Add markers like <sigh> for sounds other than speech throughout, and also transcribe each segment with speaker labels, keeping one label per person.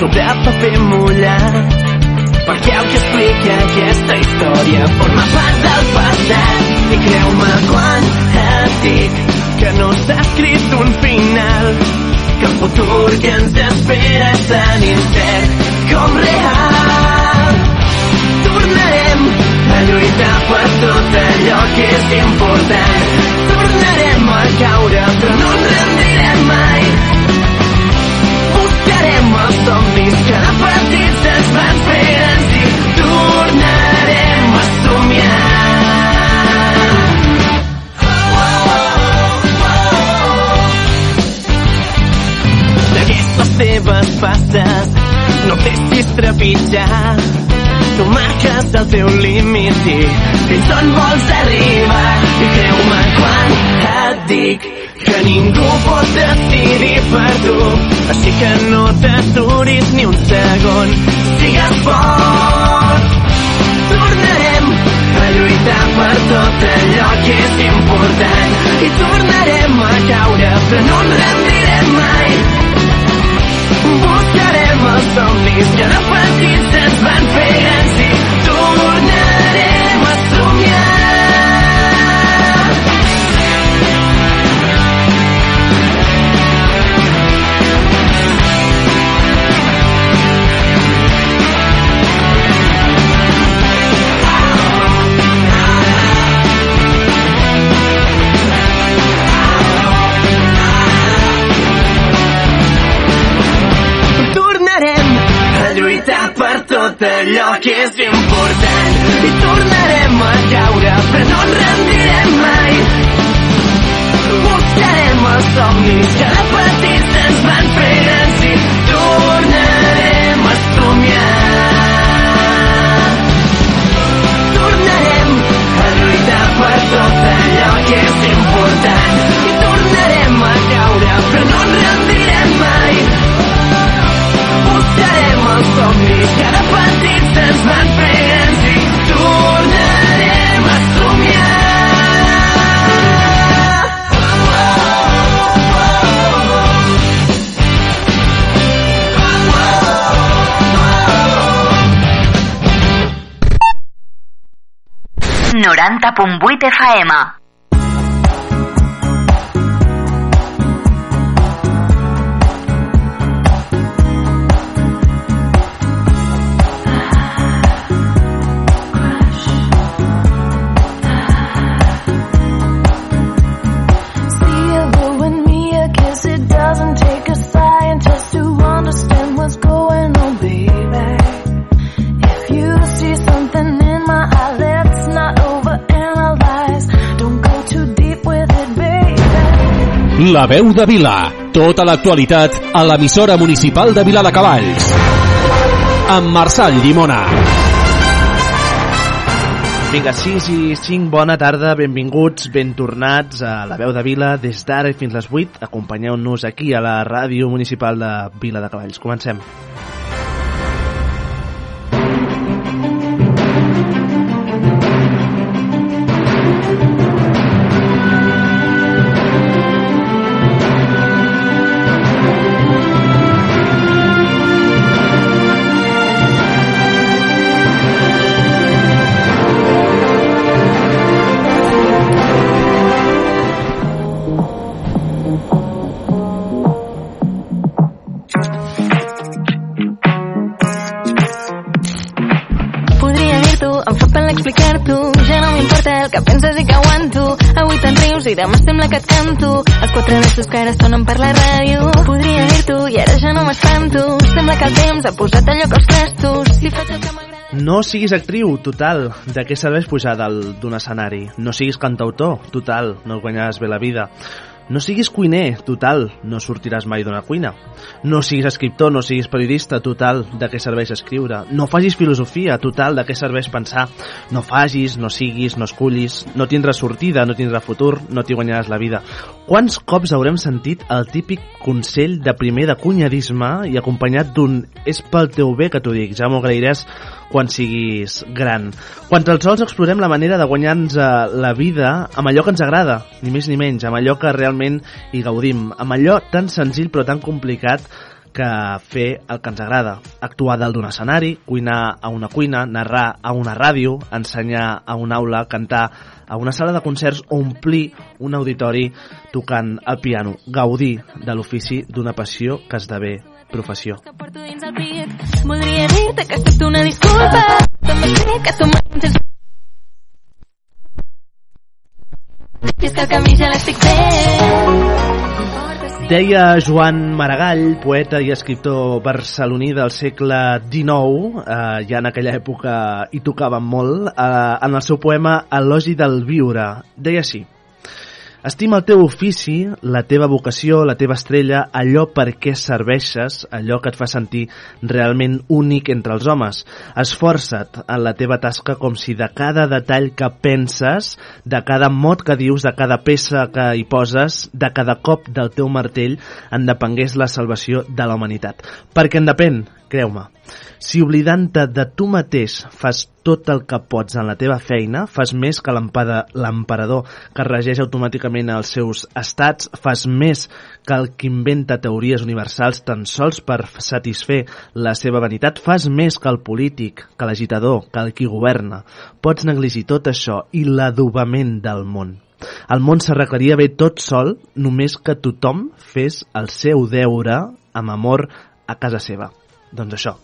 Speaker 1: Sobre paper mullat. Perquè el que explica aquesta història forma part del passat. I creu-me quan et dic que no s'ha escrit un final que el futur que ens espera és tan incert com real. Tornarem a lluitar per tot allò que és important. Tornarem a caure però no ens rendirem mai buscarem els somnis que de petits ens van fer grans i tornarem a somiar. Les teves passes, no deixis trepitjar. Tu marques el teu límit i fins on vols arribar. I creu-me quan et dic que ningú pot decidir per tu. Així que no t'aturis ni un segon. Sigues fort. Tornarem a lluitar per tot allò que és important. I tornarem a caure, però no ens rendirem mai. Buscarem els somnis que de petits ens van fer grans i tornarem a que és important. I tornarem a caure però no ens rendirem mai. Buscarem els somnis que de petits ens van fer grans i tornarem a somiar. Tornarem a lluitar per tot allò que és important. I tornarem a caure però no ens rendirem mai. Buscarem els somnis que de petits ens van fer i tornarem a somiar.
Speaker 2: Noranta punt vuit FM.
Speaker 3: La veu de Vila. Tota l'actualitat a l'emissora municipal de Vila de Cavalls. Amb Marçal Llimona.
Speaker 4: Vinga, 6 i 5, bona tarda, benvinguts, ben tornats a la veu de Vila des d'ara fins les 8. Acompanyeu-nos aquí a la ràdio municipal de Vila de Cavalls. Comencem.
Speaker 5: Podria demà sembla que et canto. Els quatre versos que ara sonen per la ràdio. Podria dir-t'ho i ara ja no m'espanto. Sembla que el temps ha posat allò que els trastos. Si faig el que.
Speaker 4: No siguis actriu, total, de què serveix pujar d'un escenari? No siguis cantautor, total, no guanyaràs bé la vida. No siguis cuiner, total, no sortiràs mai d'una cuina. No siguis escriptor, no siguis periodista, total, de què serveix escriure. No facis filosofia, total, de què serveix pensar. No fagis, no siguis, no escullis, no tindràs sortida, no tindràs futur, no t'hi guanyaràs la vida. Quants cops haurem sentit el típic consell de primer de cunyadisme i acompanyat d'un és pel teu bé que t'ho dic, ja m'ho agrairàs quan siguis gran. Quan els sols explorem la manera de guanyar-nos eh, la vida amb allò que ens agrada, ni més ni menys, amb allò que realment hi gaudim, amb allò tan senzill però tan complicat que fer el que ens agrada. Actuar dalt d'un escenari, cuinar a una cuina, narrar a una ràdio, ensenyar a una aula, cantar a una sala de concerts o omplir un auditori tocant el piano. Gaudir de l'ofici d'una passió que esdevé professió.
Speaker 5: que porto dins el pit. Voldria dir-te que accepto una disculpa. També sé que tu m'entens. I és que el camí ja l'estic fent.
Speaker 4: Deia Joan Maragall, poeta i escriptor barceloní del segle XIX, eh, ja en aquella època hi tocava molt, eh, en el seu poema Elogi del viure. Deia així, Estima el teu ofici, la teva vocació, la teva estrella, allò per què serveixes, allò que et fa sentir realment únic entre els homes. Esforça't en la teva tasca com si de cada detall que penses, de cada mot que dius, de cada peça que hi poses, de cada cop del teu martell, en depengués la salvació de la humanitat. Perquè en depèn, creu-me. Si oblidant-te de tu mateix fas tot el que pots en la teva feina, fas més que l'emperador que regeix automàticament els seus estats, fas més que el que inventa teories universals tan sols per satisfer la seva vanitat, fas més que el polític, que l'agitador, que el qui governa. Pots negligir tot això i l'adobament del món. El món s'arreglaria bé tot sol només que tothom fes el seu deure amb amor a casa seva. Doncs això,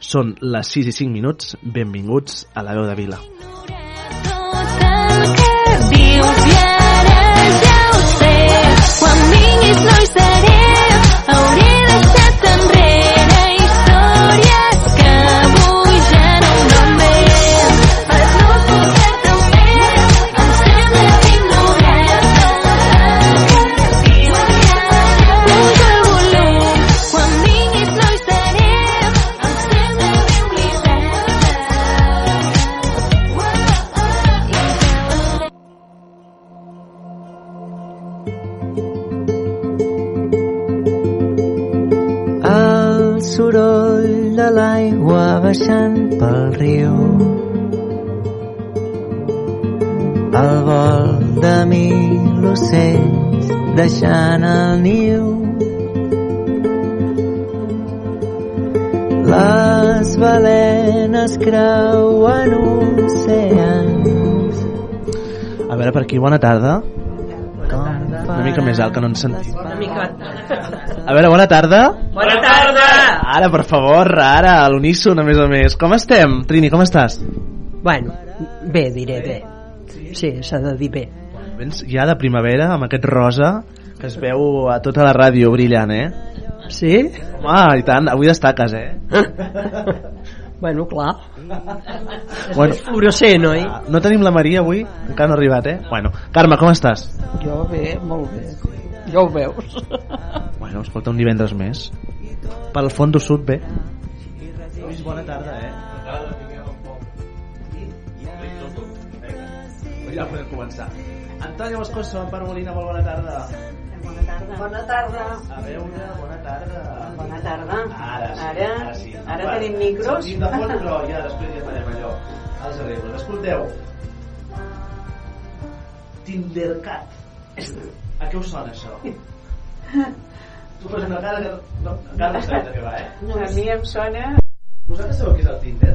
Speaker 4: són les 6 i 5 minuts, benvinguts a la veu de Vila.
Speaker 5: Quan vinguis no hi seré,
Speaker 6: baixant pel riu. El vol de mil ocells deixant el niu. Les balenes creuen oceans.
Speaker 4: A veure, per aquí, bona tarda. Una mica més alt, que no ens sentim.
Speaker 7: Una mica...
Speaker 4: A veure, bona tarda.
Speaker 7: Bona tarda!
Speaker 4: Ara, per favor, ara, a l'uníson, a més a més. Com estem? Trini, com estàs?
Speaker 7: Bueno, bé, diré bé. Sí, s'ha de dir bé.
Speaker 4: Vens ja de primavera, amb aquest rosa, que es veu a tota la ràdio brillant, eh?
Speaker 7: Sí?
Speaker 4: Home, i tant, avui destaques, eh? <laughs>
Speaker 7: Bueno, clar.
Speaker 4: Bueno,
Speaker 7: Fluorescent, oi?
Speaker 4: no tenim la Maria avui, encara no ha arribat, eh? Bueno, Carme, com estàs?
Speaker 7: Jo bé, molt bé. Ja ho veus.
Speaker 4: Bueno, escolta, un divendres més. Pel Fondo Sud, bé. Lluís, bona tarda, eh? Ja podem començar. Antònia Moscoso, Amparo Molina, molt bona tarda.
Speaker 8: Bona tarda. Bona tarda.
Speaker 4: A veure, bona tarda.
Speaker 8: Bona tarda.
Speaker 4: Ara sí,
Speaker 8: Ara,
Speaker 4: ara sí.
Speaker 8: ara
Speaker 4: Va,
Speaker 8: tenim micros.
Speaker 4: Sentim de fons, però ja després ja farem allò. Els arreglos. Escolteu. Tindercat. <laughs> A què us sona això? <laughs> Tu fas una cara que... No, encara no sabeu de què va, eh?
Speaker 8: No, a mi em sona...
Speaker 4: Vosaltres sabeu què és el Tinder?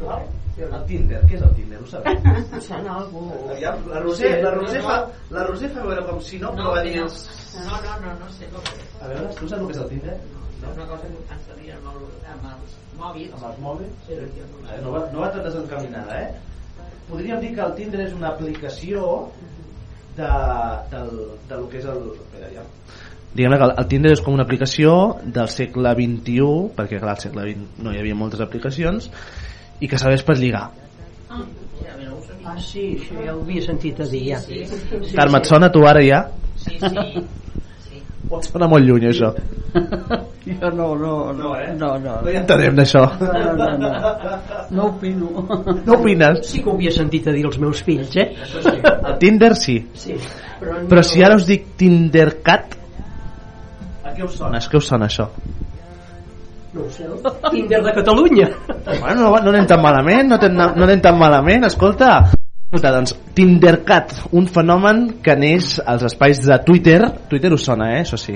Speaker 4: No? El Tinder, què és el Tinder? Ho sabeu?
Speaker 8: Em sona algú...
Speaker 4: Aviam, la Roser, la Roser fa, la Roser fa veure com si no, però va dir...
Speaker 8: No, no, no, no sé com és.
Speaker 4: A veure, tu saps el que és el Tinder?
Speaker 8: És una cosa que fan servir amb, el, amb els mòbils.
Speaker 4: Amb els mòbils? Eh, No va, no va tot desencaminada, eh? Podríem dir que el Tinder és una aplicació de, del, de lo que és el... Espera, ja. Diguem que el, Tinder és com una aplicació del segle XXI, perquè clar, al segle XX no hi havia moltes aplicacions, i que serveix per lligar.
Speaker 7: Ah, sí, això ja ho havia sentit a dir, ja. Sí, sí,
Speaker 4: Carme, et sona tu ara ja?
Speaker 7: Sí, sí.
Speaker 4: Pot sonar molt lluny, això. <laughs>
Speaker 7: Jo no, no, no, eh? no, no.
Speaker 4: No hi entenem d'això.
Speaker 7: No, no, no. No opino.
Speaker 4: No opines?
Speaker 7: Sí que ho havia sentit a dir els meus fills, eh?
Speaker 4: El Tinder sí.
Speaker 7: Sí. Però,
Speaker 4: Però si ara us dic Tindercat, què us sona? A què us sona això?
Speaker 7: No ho sé. <laughs> Tinder de Catalunya.
Speaker 4: Bueno, no, no anem tan malament, no, ten, no anem tan malament, escolta. Escolta, doncs, Tindercat, un fenomen que neix als espais de Twitter. Twitter us sona, eh? Això sí.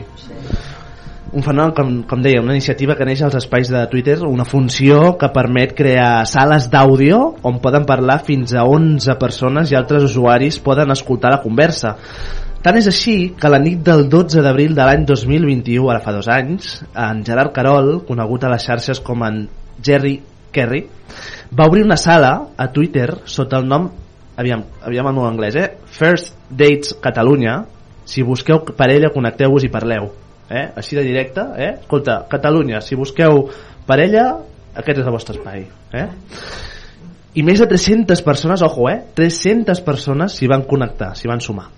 Speaker 4: Un fenomen, com, com deia, una iniciativa que neix als espais de Twitter, una funció que permet crear sales d'àudio on poden parlar fins a 11 persones i altres usuaris poden escoltar la conversa. Tant és així que la nit del 12 d'abril de l'any 2021, ara fa dos anys, en Gerard Carol, conegut a les xarxes com en Jerry Kerry, va obrir una sala a Twitter sota el nom, aviam, aviam el meu anglès, eh? First Dates Catalunya. Si busqueu parella, connecteu-vos i parleu. Eh? Així de directe, eh? Escolta, Catalunya, si busqueu parella, aquest és el vostre espai. Eh? I més de 300 persones, ojo, eh, 300 persones s'hi van connectar, s'hi van sumar.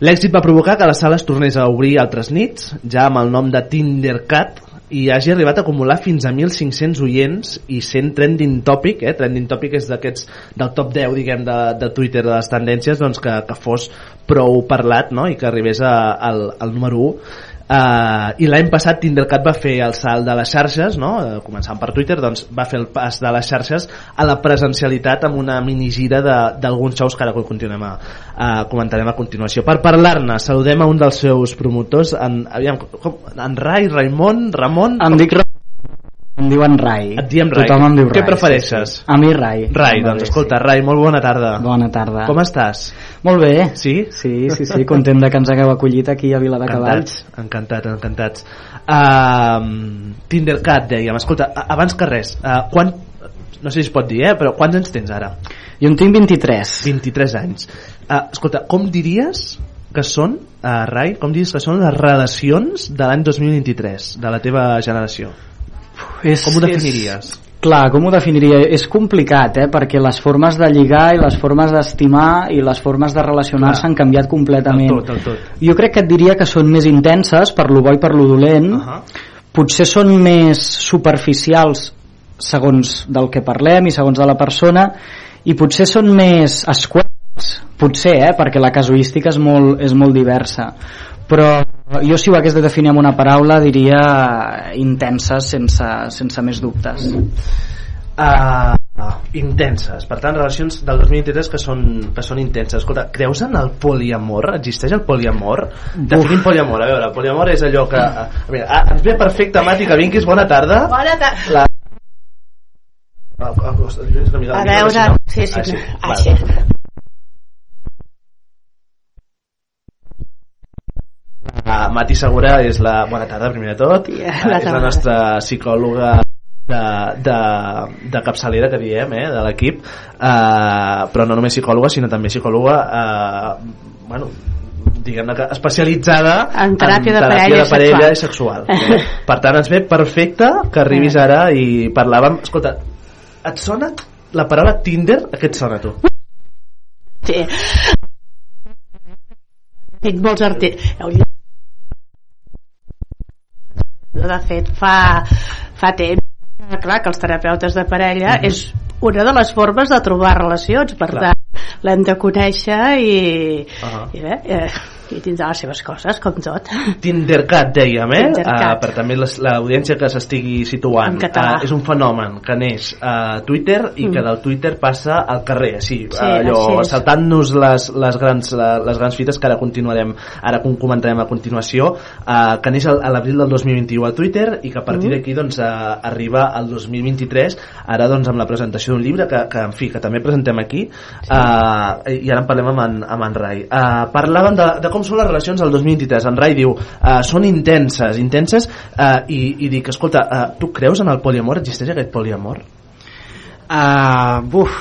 Speaker 4: L'èxit va provocar que la sala es tornés a obrir altres nits, ja amb el nom de Tindercat, i hagi arribat a acumular fins a 1.500 oients i sent trending topic, eh? trending topic és d'aquests del top 10 diguem de, de Twitter de les tendències doncs que, que fos prou parlat no? i que arribés a, al, al número 1 Uh, i l'any passat Tindercat va fer el salt de les xarxes no? uh, començant per Twitter doncs va fer el pas de les xarxes a la presencialitat amb una minigira d'alguns shows que ara continuem a, a comentarem a continuació per parlar-ne saludem a un dels seus promotors en, aviam, com, en Rai, Raimon, Ramon
Speaker 9: em dic Ramon em diuen Rai.
Speaker 4: Et diem Rai.
Speaker 9: Tothom em diu Rai.
Speaker 4: Què prefereixes?
Speaker 9: Sí, sí. A mi Rai.
Speaker 4: Rai, doncs escolta, Rai, molt bona tarda.
Speaker 9: Bona tarda.
Speaker 4: Com estàs?
Speaker 9: Molt bé.
Speaker 4: Sí?
Speaker 9: Sí, sí, sí, content de que ens hagueu acollit aquí a Vila de Cavalls.
Speaker 4: Encantats, encantats. Uh, Tindercat, dèiem. Escolta, abans que res, uh, quan, no sé si es pot dir, eh, però quants anys tens ara?
Speaker 9: Jo en tinc 23.
Speaker 4: 23 anys. Uh, escolta, com diries que són, uh, Rai, com diries que són les relacions de l'any 2023, de la teva generació?
Speaker 9: És,
Speaker 4: com ho definiries?
Speaker 9: És, clar, com ho definiria? És complicat, eh? perquè les formes de lligar i les formes d'estimar i les formes de relacionar-se han canviat completament.
Speaker 4: El tot, el tot.
Speaker 9: Jo crec que et diria que són més intenses per lo bo i per lo dolent.
Speaker 4: Uh -huh.
Speaker 9: Potser són més superficials segons del que parlem i segons de la persona i potser són més escuetes potser, eh? perquè la casuística és molt, és molt diversa però jo si ho hagués de definir amb una paraula diria intenses sense, sense més dubtes.
Speaker 4: Uh, intenses. Per tant relacions del 2023 que són, que són intenses. Escolta, creus en el poliamor? existeix el poliamor? definim poliamor, a veure, el poliamor és allò que a veure, ah, ens ve perfecte Mati que vinguis, bona tarda.
Speaker 10: Bona tarda
Speaker 4: la...
Speaker 10: a veure sí, sí, ah, sí. Ah, sí.
Speaker 4: Uh, Mati Segura és la... Bona tarda, primer de tot.
Speaker 10: Yeah,
Speaker 4: uh, és la nostra psicòloga de, de, de capçalera que diem, eh, de l'equip uh, però no només psicòloga sinó també psicòloga uh, bueno, diguem-ne que especialitzada
Speaker 10: en teràpia,
Speaker 4: en
Speaker 10: de,
Speaker 4: teràpia
Speaker 10: parella
Speaker 4: de parella i sexual, eh? per tant ens ve perfecte que arribis ara i parlàvem escolta, et sona la paraula Tinder, a què et sona tu?
Speaker 10: Sí. Tinc molts articles. De fet, fa, fa temps clar que els terapeutes de parella mm -hmm. és una de les formes de trobar relacions per clar. tant l'hem de conèixer i, uh -huh. i bé, eh, i tindrà les seves coses, com tot.
Speaker 4: Tindercat, dèiem, eh?
Speaker 10: Tindercat.
Speaker 4: Uh, per també l'audiència que s'estigui situant. Uh, és un fenomen que neix a Twitter i mm. que del Twitter passa al carrer, sí,
Speaker 10: Sí,
Speaker 4: allò,
Speaker 10: així
Speaker 4: saltant-nos les, les, grans, les grans fites que ara continuarem, ara com comentarem a continuació, uh, que neix a l'abril del 2021 a Twitter i que a partir
Speaker 10: Mm.
Speaker 4: d'aquí doncs, uh, arriba al 2023, ara doncs amb la presentació d'un llibre que, que, en fi, que també presentem aquí, uh, i ara en parlem amb en, amb en Rai. Uh, parlàvem de, de com són les relacions al 2023. En Rai diu, uh, són intenses, intenses, uh, i, i dic, escolta, uh, tu creus en el poliamor? Existeix aquest poliamor?
Speaker 9: Uh, buf,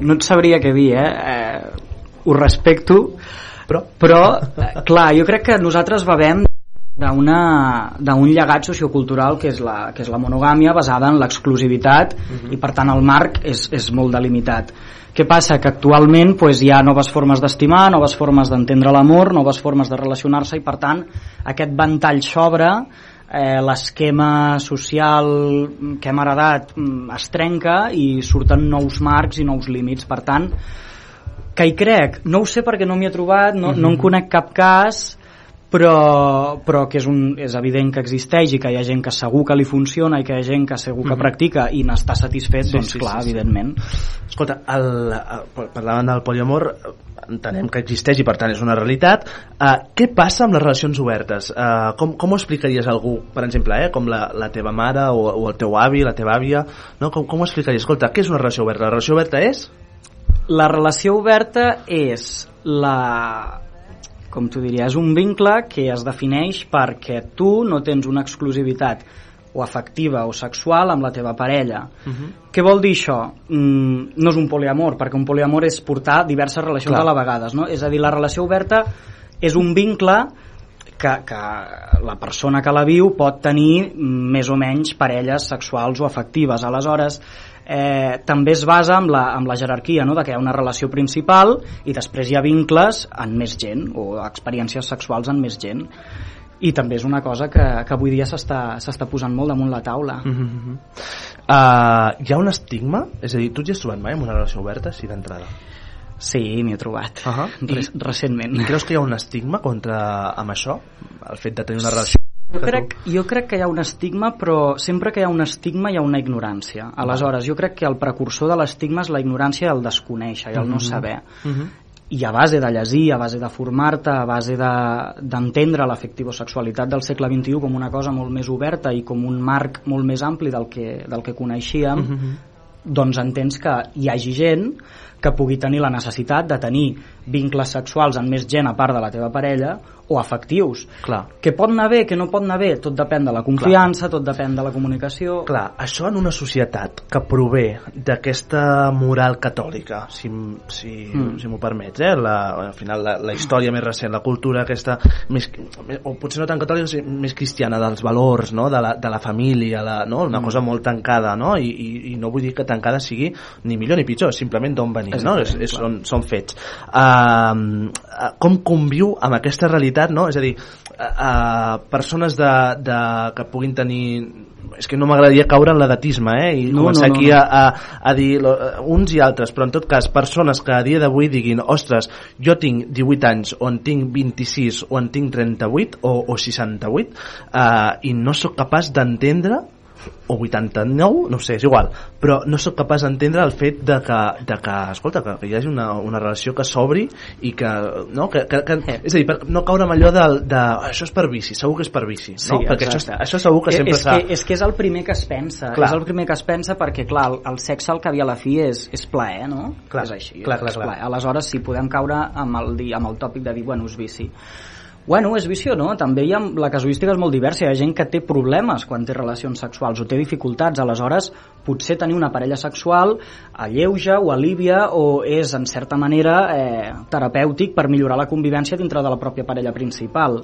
Speaker 9: no et sabria què dir, eh? Uh, ho respecto,
Speaker 4: però,
Speaker 9: però eh, clar, jo crec que nosaltres bevem d'una- d'un llegat sociocultural que és, la, que és la monogàmia basada en l'exclusivitat i per tant el marc és, és molt delimitat què passa? Que actualment pues, hi ha noves formes d'estimar, noves formes d'entendre l'amor, noves formes de relacionar-se i per tant aquest ventall s'obre eh, l'esquema social que hem heredat mm, es trenca i surten nous marcs i nous límits. Per tant que hi crec, no ho sé perquè no m'hi he trobat no, no en conec cap cas però, però que és, un, és evident que existeix i que hi ha gent que segur que li funciona i que hi ha gent que segur que
Speaker 4: Mhm.
Speaker 9: practica i n'està satisfet,
Speaker 4: Sí,
Speaker 9: doncs
Speaker 4: sí,
Speaker 9: clar,
Speaker 4: sí, sí.
Speaker 9: evidentment
Speaker 4: Escolta, el, el, parlant del poliamor, entenem que existeix i per tant és una realitat. Uh, què passa amb les relacions obertes? Uh, com, com ho explicaries a algú, per exemple, eh, com la, la teva mare o, o el teu avi, la teva àvia? No? Com, com ho explicaries? Escolta, què és una relació oberta? La relació oberta és...
Speaker 9: La relació oberta és la com t'ho diria, és un vincle que es defineix perquè tu no tens una exclusivitat o afectiva o sexual amb la teva parella. Què vol dir això? Mm, no és un poliamor, perquè un poliamor és portar diverses relacions
Speaker 4: Clar.
Speaker 9: a la vegades, no? És a dir, la relació oberta és un vincle que, que la persona que la viu pot tenir mm, més o menys parelles sexuals o afectives. Aleshores, eh, també es basa en la, en la jerarquia, no? de que hi ha una relació principal i després hi ha vincles en més gent o experiències sexuals en més gent i també és una cosa que, que avui dia s'està posant molt damunt la taula
Speaker 4: Mm -hmm. uh, hi ha un estigma? És a dir, tu t'hi has trobat mai en una relació oberta, sí, d'entrada?
Speaker 9: Sí, m'hi he trobat.
Speaker 4: Uh -huh.
Speaker 9: Re- recentment.
Speaker 4: I creus que hi ha un estigma contra amb això? El fet de tenir una relació...
Speaker 9: Jo crec, jo crec que hi ha un estigma, però sempre que hi ha un estigma hi ha una ignorància. Aleshores, jo crec que el precursor de l'estigma és la ignorància i el desconèixer i el no
Speaker 4: Mhm.
Speaker 9: saber.
Speaker 4: Mhm.
Speaker 9: I a base de llegir, a base de formar-te, a base de- d'entendre de, l'afectivosexualitat del segle XXI com una cosa molt més oberta i com un marc molt més ampli del que, del que coneixíem,
Speaker 4: Mhm.
Speaker 9: doncs entens que hi hagi gent que pugui tenir la necessitat de tenir vincles sexuals amb més gent a part de la teva parella o afectius.
Speaker 4: Clar.
Speaker 9: Que pot anar bé, que no pot anar bé, tot depèn de la confiança, tot depèn de la comunicació.
Speaker 4: Clar, això en una societat que prové d'aquesta moral catòlica, si, si,
Speaker 9: Mm.
Speaker 4: si m'ho permets, eh? la, al final la, la història més recent, la cultura aquesta, més, o potser no tan catòlica, sinó més cristiana, dels valors, no? de, la, de la família, la, no? una
Speaker 9: Mm.
Speaker 4: cosa molt tancada, no? I, i, i no vull dir que tancada sigui ni millor ni pitjor, simplement d'on venim, no? és, és,
Speaker 9: clar.
Speaker 4: són, són fets. Uh, com conviu amb aquesta realitat, no? És a dir, uh, uh, persones de, de, que puguin tenir és que no m'agradaria caure en l'edatisme eh? i
Speaker 9: No,
Speaker 4: començar
Speaker 9: no, no,
Speaker 4: aquí
Speaker 9: no.
Speaker 4: A, a, a dir lo, uns i altres però en tot cas persones que a dia d'avui diguin ostres, jo tinc 18 anys o en tinc 26 o en tinc 38 o, o 68 eh, i no sóc capaç d'entendre o 89, no sé, és igual però no sóc capaç d'entendre el fet de que, de que escolta, que, que hi hagi una, una relació que s'obri i que, no, que, que, que és a dir, per no caure en allò de, de "Ah, això és per vici, segur que és per vici no? perquè això,
Speaker 9: exacte.
Speaker 4: això segur que
Speaker 9: Eh,
Speaker 4: sempre
Speaker 9: és que, és que és el primer que es pensa
Speaker 4: Clar.
Speaker 9: és el primer que es pensa perquè clar, el, el sexe al cap i a la fi és, és plaer no?
Speaker 4: Clar,
Speaker 9: és així,
Speaker 4: clar, clar,
Speaker 9: és
Speaker 4: clar.
Speaker 9: plaer. aleshores si podem caure amb el, amb el tòpic de dir bueno, és vici Bueno, és vici o no? També hi ha, la casuística és molt diversa. Hi ha gent que té problemes quan té relacions sexuals o té dificultats. Aleshores, potser tenir una parella sexual alleuja o alivia o és, en certa manera, eh, terapèutic per millorar la convivència dintre de la pròpia parella principal.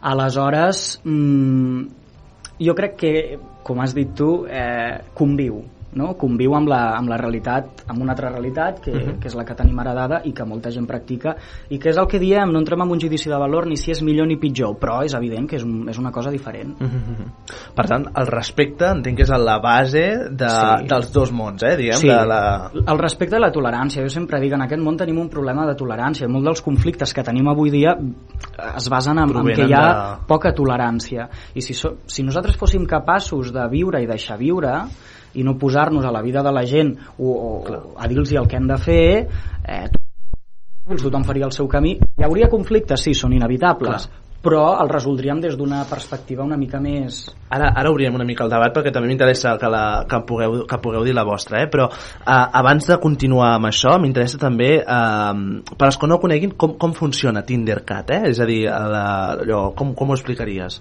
Speaker 9: Aleshores, mm, jo crec que, com has dit tu, eh, conviu no? conviu amb la, amb la realitat amb una altra realitat que, uh
Speaker 4: Mhm.
Speaker 9: -huh. que és la que tenim heredada i que molta gent practica i que és el que diem, no entrem en un judici de valor ni si és millor ni pitjor, però és evident que és, un, és una cosa diferent
Speaker 4: Mhm. Per tant, el respecte entenc que és a la base de,
Speaker 9: Sí.
Speaker 4: dels dos mons, eh, diguem,
Speaker 9: Sí,
Speaker 4: de la...
Speaker 9: el respecte i la tolerància. Jo sempre dic, en aquest món tenim un problema de tolerància. Molts dels conflictes que tenim avui dia es basen en, en que hi ha
Speaker 4: de-
Speaker 9: poca tolerància. I si, so, si nosaltres fóssim capaços de viure i deixar viure i no posar-nos a la vida de la gent o, o a dir-los el que hem de fer, eh, tothom faria el seu camí. Hi hauria conflictes, sí, són inevitables, però els resoldríem des d'una perspectiva una mica més...
Speaker 4: Ara, ara obrirem una mica el debat perquè també m'interessa que, la, que, pugueu, que pugueu dir la vostra, eh? però eh, abans de continuar amb això m'interessa també, eh, per als que no ho coneguin, com, com funciona Tindercat, eh? és a dir, la, allò, com, com ho explicaries?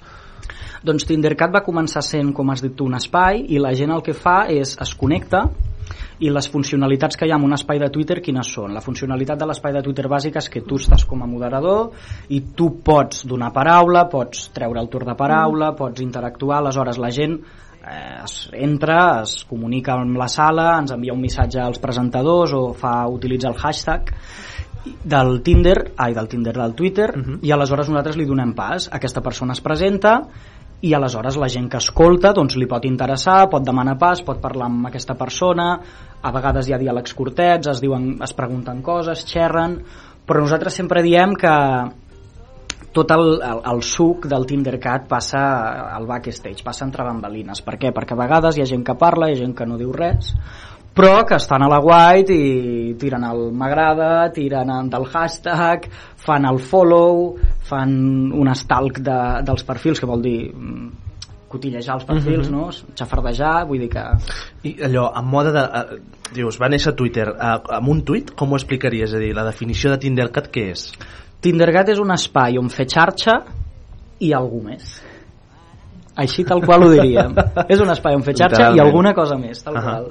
Speaker 9: Doncs Tindercat va començar sent, com has dit tu, un espai i la gent el que fa és es connecta i les funcionalitats que hi ha en un espai de Twitter quines són? La funcionalitat de l'espai de Twitter bàsica és que tu estàs com a moderador i tu pots donar paraula, pots treure el torn de paraula, pots interactuar, aleshores la gent eh, es entra, es comunica amb la sala, ens envia un missatge als presentadors o fa utilitza el hashtag del Tinder, ai, del Tinder, del Twitter, uh -huh. i aleshores nosaltres li donem pas. Aquesta persona es presenta i aleshores la gent que escolta doncs, li pot interessar, pot demanar pas, pot parlar amb aquesta persona, a vegades hi ha diàlegs curtets, es, diuen, es pregunten coses, xerren, però nosaltres sempre diem que tot el, el, el suc del Tindercat passa al backstage, passa entre bambalines. Per què? Perquè a vegades hi ha gent que parla, hi ha gent que no diu res, però que estan a la white i tiren el m'agrada, tiren del hashtag, fan el follow, fan un stalk de, dels perfils, que vol dir mm, cotillejar els perfils,
Speaker 4: Mhm.
Speaker 9: no? xafardejar, vull dir que...
Speaker 4: I allò, en mode de... Eh, dius, va néixer a Twitter. Eh, amb un tuit, com ho explicaries? És a dir, la definició de Tindercat què és?
Speaker 9: Tindergat és un espai on fer xarxa i algú més. Així tal qual ho diríem. <laughs> és un espai on fer xarxa i
Speaker 4: Literalment.
Speaker 9: alguna cosa més, tal
Speaker 4: Ahà.
Speaker 9: qual.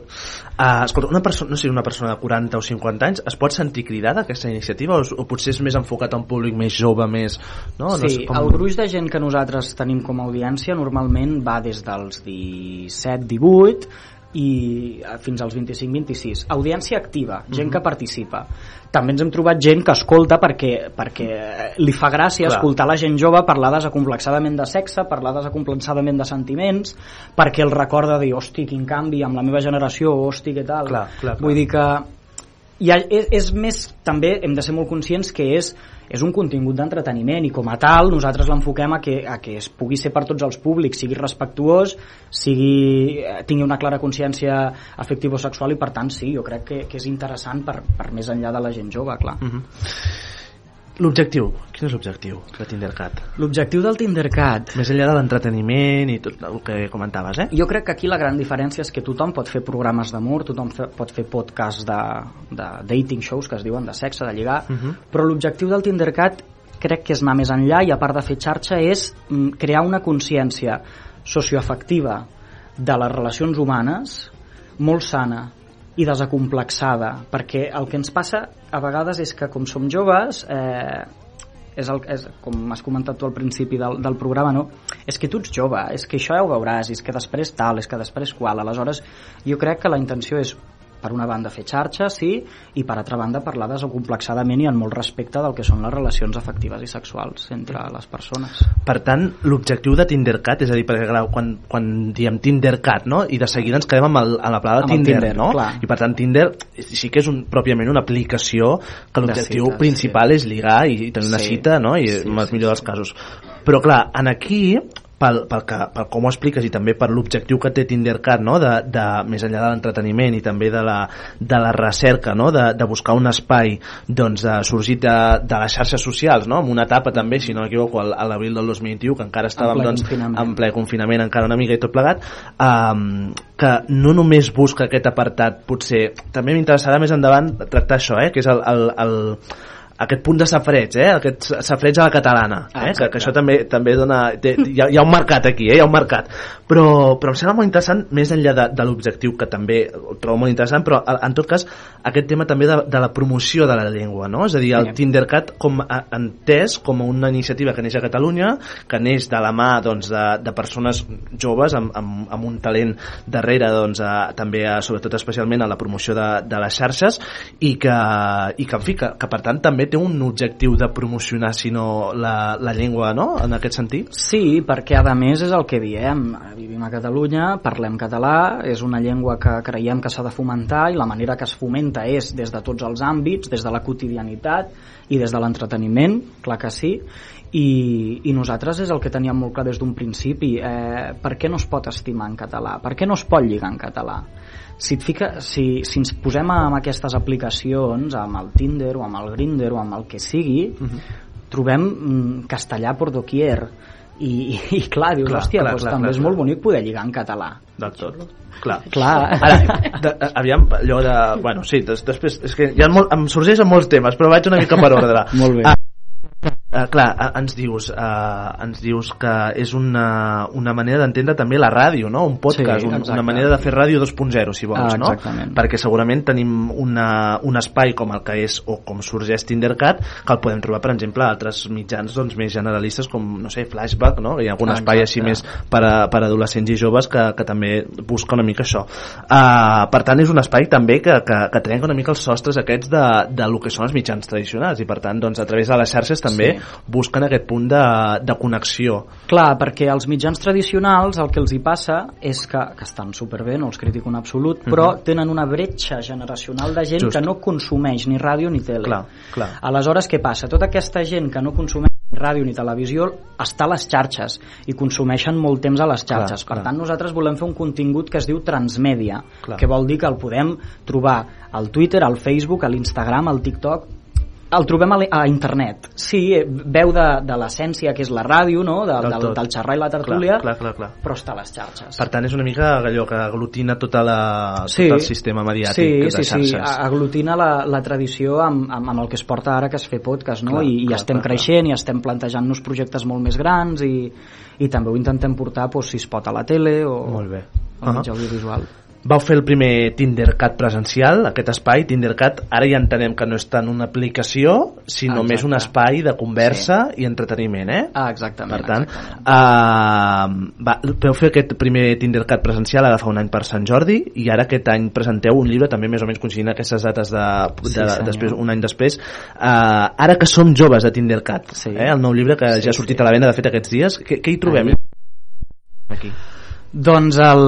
Speaker 4: Uh, escolta, una persona, no sé, una persona de 40 o 50 anys es pot sentir cridada a aquesta iniciativa o, o potser és més enfocat a un públic més jove, més... No? no
Speaker 9: sí,
Speaker 4: sé com...
Speaker 9: el gruix de gent que nosaltres tenim com a audiència normalment va des dels 17-18 i eh, fins als 25-26 audiència activa, gent
Speaker 4: Mhm.
Speaker 9: que participa també ens hem trobat gent que escolta perquè, perquè li fa gràcia
Speaker 4: Clar.
Speaker 9: escoltar la gent jove parlar desacomplexadament de sexe parlar desacomplexadament de sentiments perquè el recorda de dir, hosti, quin canvi amb la meva generació, hosti, què tal
Speaker 4: Clar, clar, clar.
Speaker 9: vull dir que ha, és, és més, també hem de ser molt conscients que és, és un contingut d'entreteniment i com a tal nosaltres l'enfoquem a, que, a que es pugui ser per tots els públics, sigui respectuós, sigui, eh, tingui una clara consciència afectiva o sexual i per tant sí, jo crec que, que és interessant per, per més enllà de la gent jove, clar.
Speaker 4: Mhm. L'objectiu, quin és l'objectiu de Tindercat?
Speaker 9: L'objectiu del Tindercat
Speaker 4: Més enllà de l'entreteniment i tot el que comentaves, eh?
Speaker 9: Jo crec que aquí la gran diferència és que tothom pot fer programes d'amor, tothom fe, pot fer podcasts de, de dating shows que es diuen de sexe, de lligar,
Speaker 4: Uh -huh.
Speaker 9: però l'objectiu del Tindercat crec que és anar més enllà i a part de fer xarxa és mm, crear una consciència socioafectiva de les relacions humanes molt sana i desacomplexada perquè el que ens passa a vegades és que com som joves eh, és, el, és com has comentat tu al principi del, del programa no? és que tu ets jove, és que això ja ho veuràs és que després tal, és que després qual aleshores jo crec que la intenció és per una banda fer xarxa, sí, i per altra banda parlar desacomplexadament i amb molt respecte del que són les relacions afectives i sexuals entre les persones.
Speaker 4: Per tant, l'objectiu de Tindercat, és a dir, perquè clar, quan, quan diem Tindercat, no? i de seguida ens quedem amb, el, amb la plada
Speaker 9: Amb el
Speaker 4: Tinder,
Speaker 9: Tinder,
Speaker 4: no?
Speaker 9: clar.
Speaker 4: I per tant, Tinder sí que és un, pròpiament una aplicació que l'objectiu principal és ligar i, i tenir una
Speaker 9: Sí.
Speaker 4: cita, no? i
Speaker 9: Sí,
Speaker 4: en el
Speaker 9: sí,
Speaker 4: millor dels casos. Però clar, en aquí pel, pel, que, pel com ho expliques i també per l'objectiu que té Tindercat no? de, de, més enllà de l'entreteniment i també de la, de la recerca no? de, de buscar un espai doncs, de, sorgit de, de les xarxes socials no? en una etapa també, si no m'equivoco a l'abril del 2021 que encara estàvem
Speaker 9: ple
Speaker 4: doncs,
Speaker 9: confinament.
Speaker 4: en ple confinament encara una mica i tot plegat um, que no només busca aquest apartat potser, també m'interessarà més endavant tractar això, eh? que és el, el, el aquest punt de safreig, eh? aquest safreig a la catalana,
Speaker 9: Ah,
Speaker 4: eh? que,
Speaker 9: exacte.
Speaker 4: que això també també dona... Té, hi, ha, hi ha un mercat aquí, eh? hi ha un mercat. Però, però em sembla molt interessant, més enllà de, de l'objectiu, que també ho trobo molt interessant, però en tot cas aquest tema també de, de la promoció de la llengua, no? És a dir, el
Speaker 9: Sí.
Speaker 4: Tindercat com a, entès com una iniciativa que neix a Catalunya, que neix de la mà doncs, de, de persones joves amb, amb, amb un talent darrere doncs, a, també a, sobretot especialment a la promoció de, de les xarxes i que, i que en fi, que, que per tant també té un objectiu de promocionar si no la, la llengua no? en aquest sentit
Speaker 9: Sí, perquè a més és el que diem. Vivim a Catalunya, parlem català, és una llengua que creiem que s'ha de fomentar i la manera que es fomenta és des de tots els àmbits, des de la quotidianitat i des de l'entreteniment, clar que sí, i, i nosaltres és el que teníem molt clar des d'un principi. Eh, per què no es pot estimar en català? Per què no es pot lligar en català? Si, et fica, si, si ens posem amb aquestes aplicacions, amb el Tinder o amb el Grindr o amb el que sigui, uh -huh. trobem mm, castellà por doquier i, i, i clar, dius,
Speaker 4: Clar,
Speaker 9: hòstia,
Speaker 4: clar,
Speaker 9: doncs
Speaker 4: clar,
Speaker 9: també
Speaker 4: clar,
Speaker 9: és
Speaker 4: clar.
Speaker 9: molt bonic poder lligar en català.
Speaker 4: del tot clar,
Speaker 9: Clar.
Speaker 4: Ara, de, de, aviam, allò de... Bueno, sí, des, després... És que ja molt, em sorgeixen molts temes, però vaig una mica per ordre. <laughs>
Speaker 9: Molt bé.
Speaker 4: Ah, Uh, clar, uh, ens dius uh, ens dius que és una, una manera d'entendre també la ràdio, no? un podcast,
Speaker 9: Sí,
Speaker 4: un, una manera de fer ràdio 2.0 si vols,
Speaker 9: Ah,
Speaker 4: no? perquè segurament tenim una, un espai com el que és o com sorgeix Tindercat que el podem trobar per exemple a altres mitjans doncs, més generalistes com, no sé, Flashback no? hi ha algun
Speaker 9: Ah,
Speaker 4: espai
Speaker 9: exacte.
Speaker 4: així més per a, per a adolescents i joves que, que també busca una mica això uh, per tant és un espai també que, que, que trenca una mica els sostres aquests de, de lo que són els mitjans tradicionals i per tant doncs, a través de les xarxes també
Speaker 9: Sí.
Speaker 4: Busquen aquest punt de, de connexió
Speaker 9: Clar, perquè els mitjans tradicionals el que els hi passa és que, que estan superbé, no els critico en absolut, però
Speaker 4: Mhm.
Speaker 9: tenen una bretxa generacional de gent
Speaker 4: Just.
Speaker 9: que no consumeix ni ràdio ni tele.
Speaker 4: Clar, clar.
Speaker 9: Aleshores, què passa? Tota aquesta gent que no consumeix ràdio ni televisió està a les xarxes i consumeixen molt temps a les xarxes.
Speaker 4: Clar,
Speaker 9: per
Speaker 4: clar.
Speaker 9: tant, nosaltres volem fer un contingut que es diu transmèdia,
Speaker 4: Clar.
Speaker 9: que vol dir que el podem trobar al Twitter, al Facebook, a l'Instagram, al TikTok, el trobem a, a internet. Sí, eh, veu de, de l'essència que és la ràdio, no? de,
Speaker 4: Del
Speaker 9: del,
Speaker 4: tot.
Speaker 9: del xerrar i la tertúlia,
Speaker 4: clar, clar, clar, clar.
Speaker 9: però està a les xarxes.
Speaker 4: per tant és una mica allò que aglutina tota la,
Speaker 9: Sí.
Speaker 4: tot el sistema mediàtic
Speaker 9: sí,
Speaker 4: de
Speaker 9: sí, sí,
Speaker 4: xarxes
Speaker 9: a- aglutina la, la tradició amb, amb, amb el que es porta ara que es fer podcast, no?
Speaker 4: Clar,
Speaker 9: I, i
Speaker 4: clar,
Speaker 9: estem
Speaker 4: clar,
Speaker 9: creixent i estem plantejant-nos projectes molt més grans i, i també ho intentem portar doncs, si es pot a la tele o
Speaker 4: Molt bé.
Speaker 9: al
Speaker 4: Uh-huh.
Speaker 9: mitjà audiovisual.
Speaker 4: Vau fer el primer Tindercat presencial, aquest espai, Tindercat, ara ja entenem que no és tant una aplicació, sinó
Speaker 9: Exacte.
Speaker 4: més un espai de conversa i entreteniment, eh?
Speaker 9: Ah, exactament.
Speaker 4: Per tant, uh, va, vau fer aquest primer Tindercat presencial ara fa un any per Sant Jordi i ara aquest any presenteu un llibre també més o menys coincidint aquestes dates de, de,
Speaker 9: Sí,
Speaker 4: després, un any després uh, ara que som joves de Tindercat
Speaker 9: Sí.
Speaker 4: eh, el nou llibre que
Speaker 9: Sí,
Speaker 4: ja ha sortit
Speaker 9: sí.
Speaker 4: a la venda de fet aquests dies què, què hi trobem? aquí
Speaker 9: Doncs el,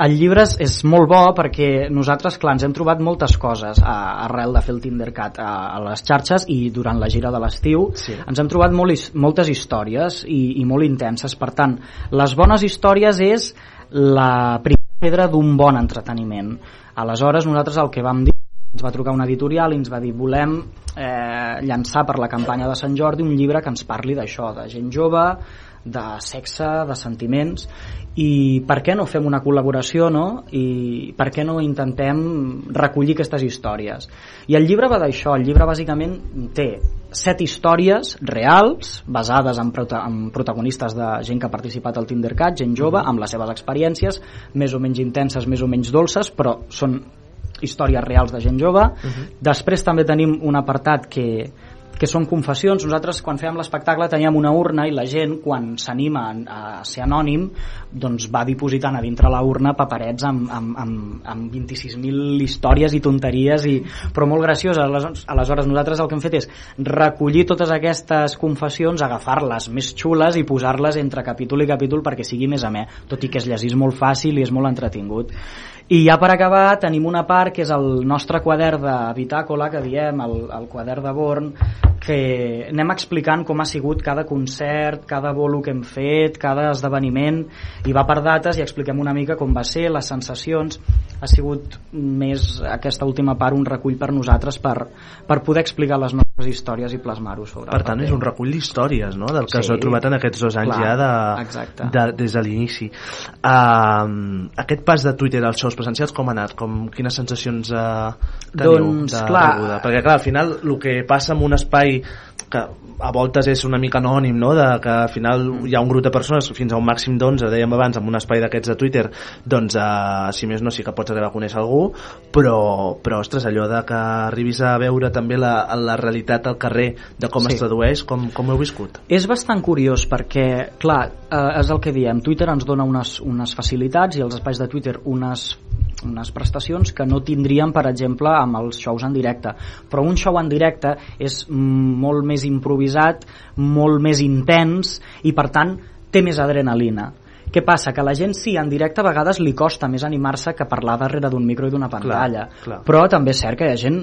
Speaker 9: el llibre és, molt bo perquè nosaltres, clar, ens hem trobat moltes coses a, arrel de fer el Tindercat a, a les xarxes i durant la gira de l'estiu
Speaker 4: Sí.
Speaker 9: ens hem trobat molt, moltes històries i, i molt intenses. Per tant, les bones històries és la primera pedra d'un bon entreteniment. Aleshores, nosaltres el que vam dir ens va trucar una editorial i ens va dir volem eh, llançar per la campanya de Sant Jordi un llibre que ens parli d'això, de gent jove, de sexe, de sentiments i per què no fem una col·laboració no? i per què no intentem recollir aquestes històries? I el llibre va d'això, el llibre bàsicament té set històries reals basades en, prota en protagonistes de gent que ha participat al Tindercat, gent jove, amb les seves experiències més o menys intenses, més o menys dolces però són històries reals de gent jove. Després també tenim un apartat que que són confessions. Nosaltres, quan fèiem l'espectacle, teníem una urna i la gent, quan s'anima a ser anònim, doncs va dipositant a dintre la urna paperets amb, amb, amb, amb 26.000 històries i tonteries, i, però molt graciós. Aleshores, nosaltres el que hem fet és recollir totes aquestes confessions, agafar-les més xules i posar-les entre capítol i capítol perquè sigui més amè, tot i que es llegís molt fàcil i és molt entretingut. I ja per acabar tenim una part que és el nostre quadern de bitàcola que diem, el, el quadern de Born que anem explicant com ha sigut cada concert, cada bolo que hem fet, cada esdeveniment i va per dates i expliquem una mica com va ser, les sensacions ha sigut més aquesta última part un recull per nosaltres per, per poder explicar les nostres històries i plasmar-ho sobre
Speaker 4: Per tant, és un recull d'històries, no?, del que
Speaker 9: Sí.
Speaker 4: s'ha trobat en aquests dos anys
Speaker 9: Clar,
Speaker 4: ja de,
Speaker 9: exacte.
Speaker 4: de, des de l'inici. Uh, aquest pas de Twitter als shows presencials com ha anat? Com, quines sensacions uh, teniu
Speaker 9: Doncs,
Speaker 4: de
Speaker 9: clar,
Speaker 4: rebuda? Perquè, clar, al final, el que passa en un espai que a voltes és una mica anònim, no?, de que al final hi ha un grup de persones, fins a un màxim d'11, dèiem abans, en un espai d'aquests de Twitter, doncs, uh, si més no, sí que pots arribar a conèixer algú, però, però ostres, allò de que arribis a veure també la, la realitat al carrer, de com
Speaker 9: Sí.
Speaker 4: es tradueix, com, com ho heu viscut?
Speaker 9: És bastant curiós perquè, clar, eh, és el que diem, Twitter ens dona unes, unes facilitats i els espais de Twitter unes, unes prestacions que no tindríem, per exemple, amb els shows en directe. Però un show en directe és mm, molt més improvisat, molt més intens i, per tant, té més adrenalina. Què passa? Que la gent sí, en directe a vegades li costa més animar-se que parlar darrere d'un micro i d'una pantalla.
Speaker 4: clar.
Speaker 9: Però també és cert que hi ha gent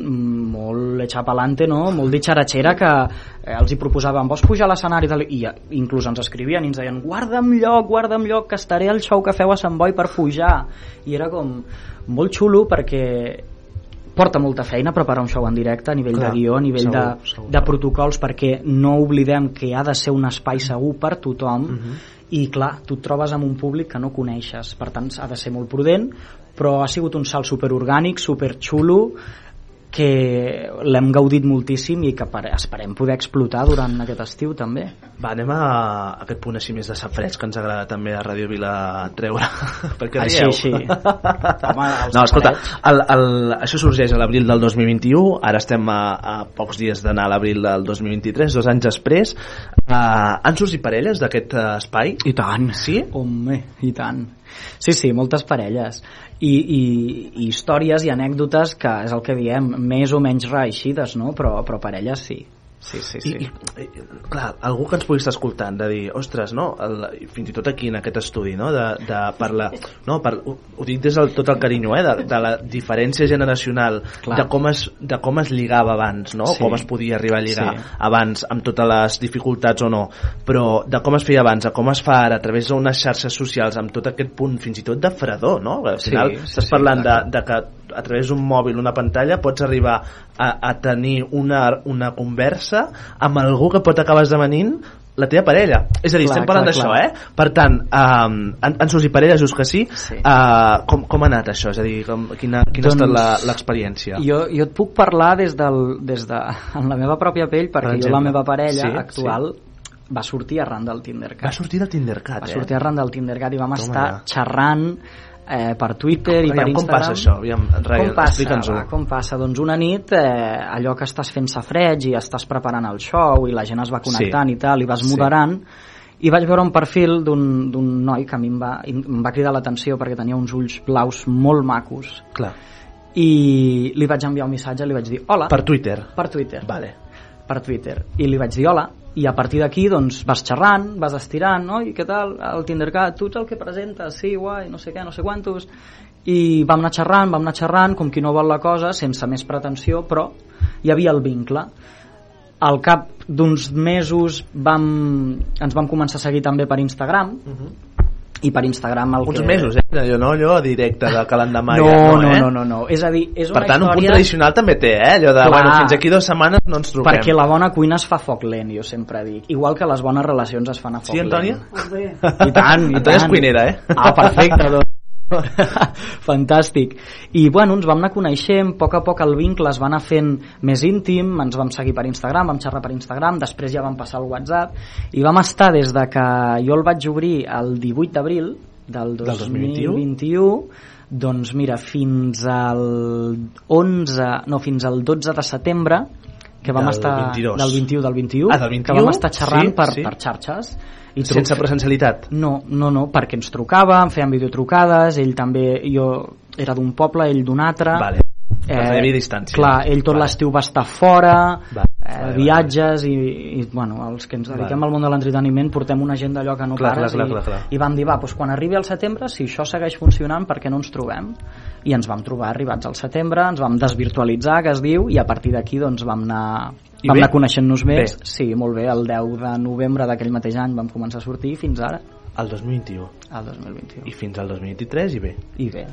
Speaker 9: molt echapalante, no? molt ditxaratxera que eh, els hi proposaven vols pujar a l'escenari i eh, inclús ens escrivien i ens deien guarda'm lloc, guarda'm lloc que estaré al show que feu a Sant Boi per pujar i era com molt xulo perquè porta molta feina preparar un show en directe a nivell
Speaker 4: Clar,
Speaker 9: de guió, a nivell
Speaker 4: segur,
Speaker 9: de,
Speaker 4: segur.
Speaker 9: de protocols perquè no oblidem que ha de ser un espai segur per tothom
Speaker 4: Mhm.
Speaker 9: i clar, tu et trobes amb un públic que no coneixes per tant ha de ser molt prudent però ha sigut un salt superorgànic, superxulo que l'hem gaudit moltíssim i que per, esperem poder explotar durant aquest estiu també.
Speaker 4: Va, anem a aquest punt així més de safareig que ens agrada també a Ràdio Vila treure. <laughs> perquè
Speaker 9: Així,
Speaker 4: rieu?
Speaker 9: així. <laughs> Home,
Speaker 4: no, escolta, el, el, això sorgeix a l'abril del 2021, ara estem a, a pocs dies d'anar a l'abril del 2023, dos anys després. Uh, han sorgit parelles d'aquest uh, espai?
Speaker 9: I tant.
Speaker 4: Sí?
Speaker 9: Home, i tant. Sí, sí, moltes parelles. I, i, i històries i anècdotes que és el que diem, més o menys reeixides, no? Però, però parelles sí. Sí, sí, sí.
Speaker 4: I, i, i, clar, algú que ens pugui estar escoltant de dir, ostres, no? El, fins i tot aquí en aquest estudi no? de, de parlar <laughs> no, per, ho, ho dic des del tot el carinyo eh? de, de la diferència generacional
Speaker 9: Clar.
Speaker 4: de com, es, de com es lligava abans no?
Speaker 9: Sí.
Speaker 4: com es podia arribar a lligar
Speaker 9: Sí.
Speaker 4: abans amb totes les dificultats o no però de com es feia abans a com es fa ara a través d'unes xarxes socials amb tot aquest punt fins i tot de fredor no? al
Speaker 9: Sí,
Speaker 4: final
Speaker 9: sí,
Speaker 4: estàs
Speaker 9: sí,
Speaker 4: parlant de,
Speaker 9: exacte.
Speaker 4: de que a través d'un mòbil, una pantalla, pots arribar a, a tenir una, una conversa amb algú que pot acabar esdevenint la teva parella. És a dir,
Speaker 9: Clar,
Speaker 4: estem parlant d'això, eh? Per tant, um, han, han sorgit parelles, just que sí.
Speaker 9: Sí.
Speaker 4: Uh, com, com ha anat això? És a dir, com, quina, quina
Speaker 9: Doncs,
Speaker 4: ha estat la- l'experiència?
Speaker 9: Jo, jo et puc parlar des, del, des de, en la meva pròpia pell, perquè jo
Speaker 4: exemple.
Speaker 9: la meva parella
Speaker 4: Sí,
Speaker 9: actual va sortir arran del Tindercat.
Speaker 4: Va sortir del Tindercat,
Speaker 9: va
Speaker 4: eh?
Speaker 9: sortir arran del Tindercat i vam
Speaker 4: Toma
Speaker 9: estar
Speaker 4: ja.
Speaker 9: xerrant eh, per Twitter i
Speaker 4: Aviam,
Speaker 9: per
Speaker 4: com
Speaker 9: Instagram.
Speaker 4: passa això? Aviam, Rai,
Speaker 9: com passa, va, com passa? Doncs una nit, eh, allò que estàs fent safreig i estàs preparant el show i la gent es va connectant
Speaker 4: Sí.
Speaker 9: i tal, i vas
Speaker 4: Sí.
Speaker 9: moderant, i vaig veure un perfil d'un noi que a mi em va, em va cridar l'atenció perquè tenia uns ulls blaus molt macos
Speaker 4: Clar.
Speaker 9: i li vaig enviar un missatge, li vaig dir hola
Speaker 4: Per Twitter?
Speaker 9: per Twitter
Speaker 4: Vale.
Speaker 9: per Twitter i li vaig dir hola i a partir d'aquí doncs vas xerrant, vas estirant no? i què tal, el Tindercat, tu ets el que presentes sí, guai, no sé què, no sé quantos. I vam anar xerrant, vam anar xerrant com qui no vol la cosa, sense més pretensió però hi havia el vincle. Al cap d'uns mesos vam, ens vam començar a seguir també per Instagram i per Instagram el
Speaker 4: Uns
Speaker 9: que...
Speaker 4: mesos, eh? Allò, no allò directe de que l'endemà
Speaker 9: no,
Speaker 4: ja,
Speaker 9: no,
Speaker 4: eh?
Speaker 9: no, no, no, és a dir, és una
Speaker 4: Per tant, un punt
Speaker 9: història...
Speaker 4: tradicional també té, eh? Allò de,
Speaker 9: Clar.
Speaker 4: bueno, fins aquí dues setmanes no ens trobem.
Speaker 9: Perquè la bona cuina es fa a foc lent, jo sempre dic. Igual que les bones relacions es fan a foc
Speaker 4: Sí, Antònia?
Speaker 9: lent. I tant, i
Speaker 4: Antònia és
Speaker 9: tant.
Speaker 4: cuinera, eh?
Speaker 9: Ah, perfecte, doncs. <laughs> Fantàstic. I bueno, ens vam anar coneixent, a poc a poc el vincle es va anar fent més íntim, ens vam seguir per Instagram, vam xerrar per Instagram, després ja vam passar al WhatsApp i vam estar des de que jo el vaig obrir el 18 d'abril del
Speaker 4: Del
Speaker 9: 2021 doncs mira, fins al 11, no, fins al 12 de setembre que vam
Speaker 4: Del
Speaker 9: estar
Speaker 4: 22.
Speaker 9: del 21 del 21,
Speaker 4: Ah, del 21?
Speaker 9: que vam estar xerrant
Speaker 4: Sí,
Speaker 9: per,
Speaker 4: sí.
Speaker 9: per xarxes i
Speaker 4: Sense presencialitat?
Speaker 9: no, no, no, perquè ens trucava, em feien videotrucades, ell també, jo era d'un poble, ell d'un altre.
Speaker 4: Vale. Tant, hi havia distància.
Speaker 9: Clar, ell tot
Speaker 4: Vale.
Speaker 9: l'estiu va estar fora,
Speaker 4: Vale,
Speaker 9: eh, viatges i, i, bueno, els que ens dediquem
Speaker 4: Vale.
Speaker 9: al món de l'entreteniment portem una gent d'allò que no
Speaker 4: Clar,
Speaker 9: pares
Speaker 4: clar,
Speaker 9: i,
Speaker 4: clar, clar, clar.
Speaker 9: i vam dir, va, doncs quan arribi al setembre, si això segueix funcionant, per què no ens trobem? I ens vam trobar arribats al setembre, ens vam desvirtualitzar, que es diu, i a partir d'aquí doncs vam anar
Speaker 4: I
Speaker 9: vam
Speaker 4: bé?
Speaker 9: anar coneixent-nos més.
Speaker 4: Bé.
Speaker 9: Sí, molt bé, el 10 de novembre d'aquell mateix any vam començar a sortir fins ara,
Speaker 4: El 2021.
Speaker 9: al 2021.
Speaker 4: I fins al 2023 i bé.
Speaker 9: I bé.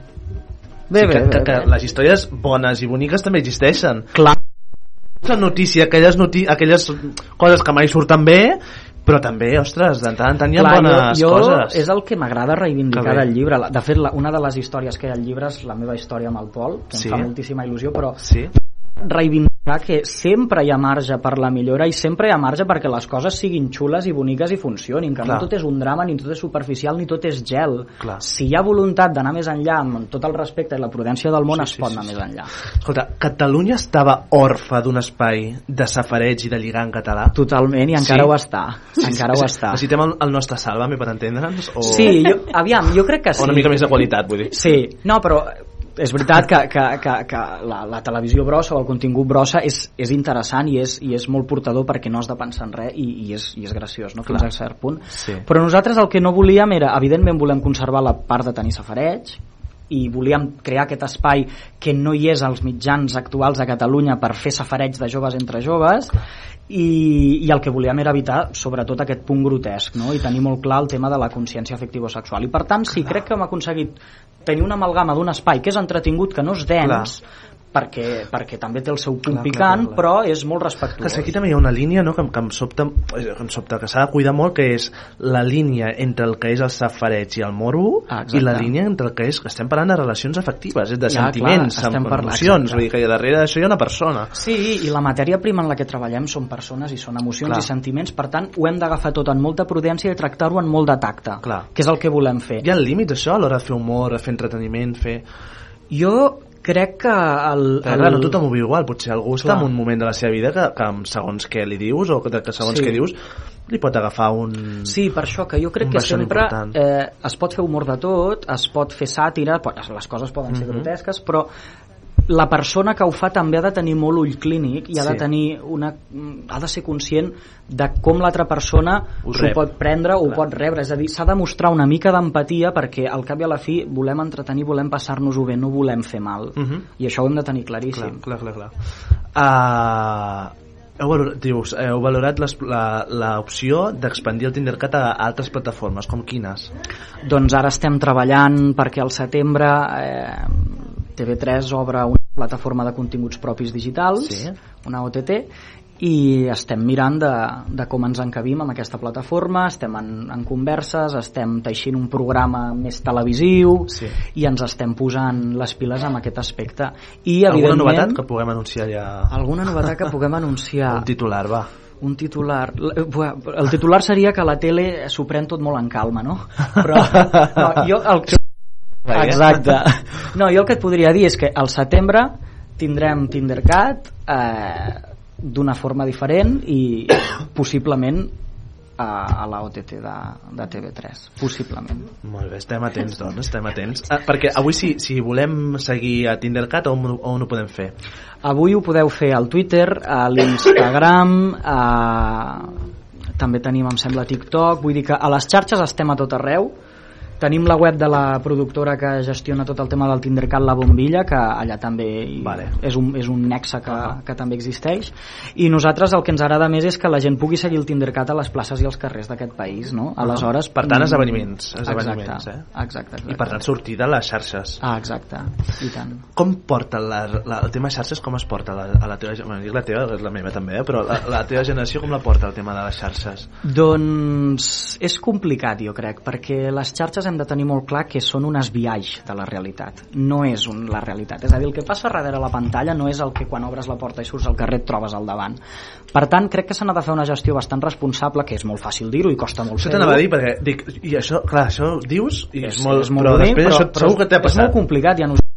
Speaker 9: Bé,
Speaker 4: sí,
Speaker 9: bé,
Speaker 4: que,
Speaker 9: bé,
Speaker 4: que, que
Speaker 9: bé.
Speaker 4: les històries bones i boniques també existeixen.
Speaker 9: Clar.
Speaker 4: La notícia, aquelles, noti aquelles coses que mai surten bé, però també, ostres, de tant en tant hi ha
Speaker 9: Clar,
Speaker 4: bones
Speaker 9: jo, jo
Speaker 4: coses.
Speaker 9: és el que m'agrada reivindicar del llibre. De fet, la, una de les històries que hi ha al llibre és la meva història amb el Pol, que
Speaker 4: Sí?
Speaker 9: em fa moltíssima il·lusió, però
Speaker 4: Sí?
Speaker 9: reivindicar que sempre hi ha marge per la millora i sempre hi ha marge perquè les coses siguin xules i boniques i funcionin, que
Speaker 4: Clar.
Speaker 9: no tot és un drama, ni tot és superficial, ni tot és gel.
Speaker 4: Clar.
Speaker 9: Si hi ha voluntat d'anar més enllà, amb tot el respecte i la prudència del món,
Speaker 4: Sí,
Speaker 9: es
Speaker 4: sí,
Speaker 9: pot
Speaker 4: sí,
Speaker 9: anar
Speaker 4: sí.
Speaker 9: més enllà.
Speaker 4: Escolta, Catalunya estava orfa d'un espai de safareig i de lligar en català?
Speaker 9: Totalment, i encara ho està. encara ho està.
Speaker 4: Necessitem el, el nostre sàlvame per entendre'ns? O...
Speaker 9: Sí, jo, aviam, jo crec que sí.
Speaker 4: O una mica més de qualitat, vull dir.
Speaker 9: Sí, no, però és veritat que, que, que, que la, la televisió brossa o el contingut brossa és, és interessant i és, i és molt portador perquè no has de pensar en res i, i, és, i és graciós, no? fins
Speaker 4: Clar.
Speaker 9: a cert punt.
Speaker 4: Sí.
Speaker 9: Però nosaltres el que no volíem era, evidentment volem conservar la part de tenir safareig, i volíem crear aquest espai que no hi és als mitjans actuals a Catalunya per fer safareig de joves entre joves i, i el que volíem era evitar sobretot aquest punt grotesc no? i tenir molt clar el tema de la consciència afectivo-sexual. I per tant sí, crec que hem aconseguit tenir una amalgama d'un espai que és entretingut, que no és dens perquè, perquè també té el seu punt
Speaker 4: Clar,
Speaker 9: picant,
Speaker 4: clar, clar.
Speaker 9: però és molt respectuós.
Speaker 4: Que aquí també hi ha una línia no, que, que em sobta, que em sobta que s'ha de cuidar molt, que és la línia entre el que és el safareig i el morbo
Speaker 9: Ah,
Speaker 4: i la línia entre el que és que estem parlant de relacions afectives, és de
Speaker 9: Ja,
Speaker 4: sentiments,
Speaker 9: clar, estem
Speaker 4: amb
Speaker 9: parlant-
Speaker 4: emocions, vull dir que darrere d'això hi ha una persona.
Speaker 9: Sí, i la matèria prima en la que treballem són persones i són emocions
Speaker 4: Clar.
Speaker 9: i sentiments, per tant, ho hem d'agafar tot amb molta prudència i tractar-ho amb molt de tacte,
Speaker 4: Clar.
Speaker 9: que és el que volem fer.
Speaker 4: Hi ha límits això a l'hora de fer humor, de fer entreteniment, fer...
Speaker 9: Jo crec que el...
Speaker 4: Però,
Speaker 9: el...
Speaker 4: clar, no tothom ho viu igual, potser algú està
Speaker 9: Clar.
Speaker 4: en un moment de la seva vida que, que segons què li dius o que, que segons
Speaker 9: Sí.
Speaker 4: què dius li pot agafar un...
Speaker 9: Sí, per això, que jo crec que sempre
Speaker 4: important.
Speaker 9: eh, es pot fer humor de tot, es pot fer sàtira, pot, les coses poden ser
Speaker 4: Mhm.
Speaker 9: grotesques, però la persona que ho fa també ha de tenir molt ull clínic i ha
Speaker 4: Sí.
Speaker 9: de tenir una ha de ser conscient de com l'altra persona
Speaker 4: Ho
Speaker 9: s'ho pot prendre o ho pot rebre, és a dir, s'ha de mostrar una mica d'empatia perquè al cap i a la fi volem entretenir, volem passar-nos-ho bé, no volem fer mal
Speaker 4: Mhm.
Speaker 9: i això ho hem de tenir claríssim
Speaker 4: Clar, clar, clar. clar. Uh, heu valorat, dius, heu valorat l'opció d'expandir el TinderCat a altres plataformes, com quines?
Speaker 9: Doncs ara estem treballant perquè al setembre eh, TV3 obre una plataforma de continguts propis digitals,
Speaker 4: Sí.
Speaker 9: una OTT, i estem mirant de, de com ens encabim amb aquesta plataforma, estem en, en converses, estem teixint un programa més televisiu
Speaker 4: Sí.
Speaker 9: i ens estem posant les piles amb aquest aspecte. I,
Speaker 4: Alguna novetat que puguem anunciar ja?
Speaker 9: alguna novetat que puguem <laughs> anunciar
Speaker 4: Un titular, va.
Speaker 9: un titular el titular seria que la tele s'ho pren tot molt en calma no? però <laughs> no, jo el que... exacte no, jo el que et podria dir és que al setembre tindrem TinderCat eh, d'una forma diferent i possiblement a, a la OTT de, de TV3 possiblement
Speaker 4: Molt bé, estem atents, doncs, estem atents. Ah, perquè avui, si, si volem seguir a TinderCat, on, on ho podem fer?
Speaker 9: Avui ho podeu fer al Twitter, a l'Instagram, a... també tenim, em sembla, TikTok, vull dir que a les xarxes estem a tot arreu. Tenim la web de la productora que gestiona tot el tema del TinderCat, La Bombilla, que allà també
Speaker 4: Vale.
Speaker 9: és, un, és un nexe que, que també existeix. I nosaltres el que ens agrada més és que la gent pugui seguir el TinderCat a les places i als carrers d'aquest país, no? Aleshores...
Speaker 4: Per tant,
Speaker 9: mm,
Speaker 4: esdeveniments, esdeveniments,
Speaker 9: exacte,
Speaker 4: eh?
Speaker 9: Exacte, exacte.
Speaker 4: I per tant, sortir de les xarxes.
Speaker 9: Ah, exacte, i tant.
Speaker 4: Com porta la, la, el tema xarxes, com es porta la, a la teva, bueno, dic la teva, és la meva també, eh? però la, la teva generació com la porta el tema de les xarxes?
Speaker 9: Doncs és complicat, jo crec, perquè les xarxes hem de tenir molt clar que són un esbiaix de la realitat. No és un, la realitat. És a dir, el que passa darrere la pantalla no és el que quan obres la porta i surts al carrer et trobes al davant. Per tant, crec que se n'ha de fer una gestió bastant responsable, que és molt fàcil dir-ho i costa molt
Speaker 4: Això
Speaker 9: fer-ho.
Speaker 4: t'anava a dir, perquè dic, i això, clar, això ho dius i és, molt,
Speaker 9: és molt
Speaker 4: però
Speaker 9: bonic,
Speaker 4: després
Speaker 9: però,
Speaker 4: això segur que t'ha
Speaker 9: és molt
Speaker 4: passat.
Speaker 9: complicat i a nosaltres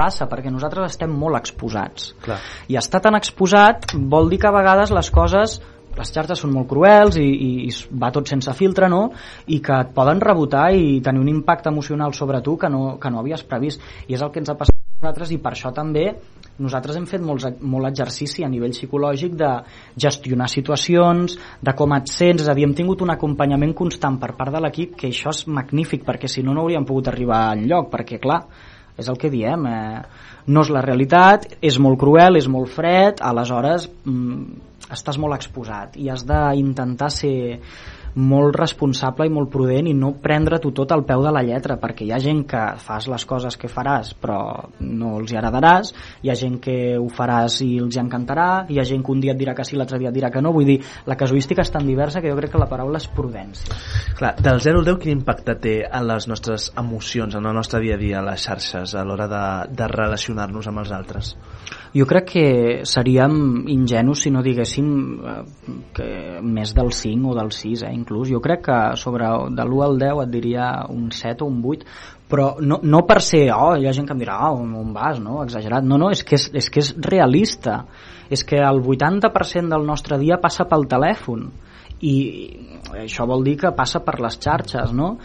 Speaker 9: passa perquè nosaltres estem molt exposats
Speaker 4: Clar.
Speaker 9: i estar tan exposat vol dir que a vegades les coses les xarxes són molt cruels i, i, va tot sense filtre no? i que et poden rebotar i tenir un impacte emocional sobre tu que no, que no havies previst. I és el que ens ha passat a nosaltres i per això també nosaltres hem fet molts, molt exercici a nivell psicològic de gestionar situacions, de com et sents, és a dir, hem tingut un acompanyament constant per part de l'equip, que això és magnífic, perquè si no, no hauríem pogut arribar enlloc, perquè clar, és el que diem, eh, no és la realitat, és molt cruel, és molt fred, aleshores mm, estàs molt exposat i has d'intentar ser molt responsable i molt prudent i no prendre-t'ho tot al peu de la lletra perquè hi ha gent que fas les coses que faràs però no els hi agradaràs hi ha gent que ho faràs i els hi encantarà hi ha gent que un dia et dirà que sí l'altre dia et dirà que no vull dir, la casuística és tan diversa que jo crec que la paraula és prudència
Speaker 4: Clar, del 0 al 10 quin impacte té en les nostres emocions, en el nostre dia a dia, a les xarxes, a l'hora de, de relacionar-nos amb els altres?
Speaker 9: Jo crec que seríem ingenus si no diguéssim eh, que més del 5 o del 6, eh, inclús. Jo crec que sobre de l'1 al 10 et diria un 7 o un 8, però no, no per ser, oh, hi ha gent que em dirà, oh, on, vas, no? exagerat. No, no, és que és, és, que és realista. És que el 80% del nostre dia passa pel telèfon i això vol dir que passa per les xarxes, no?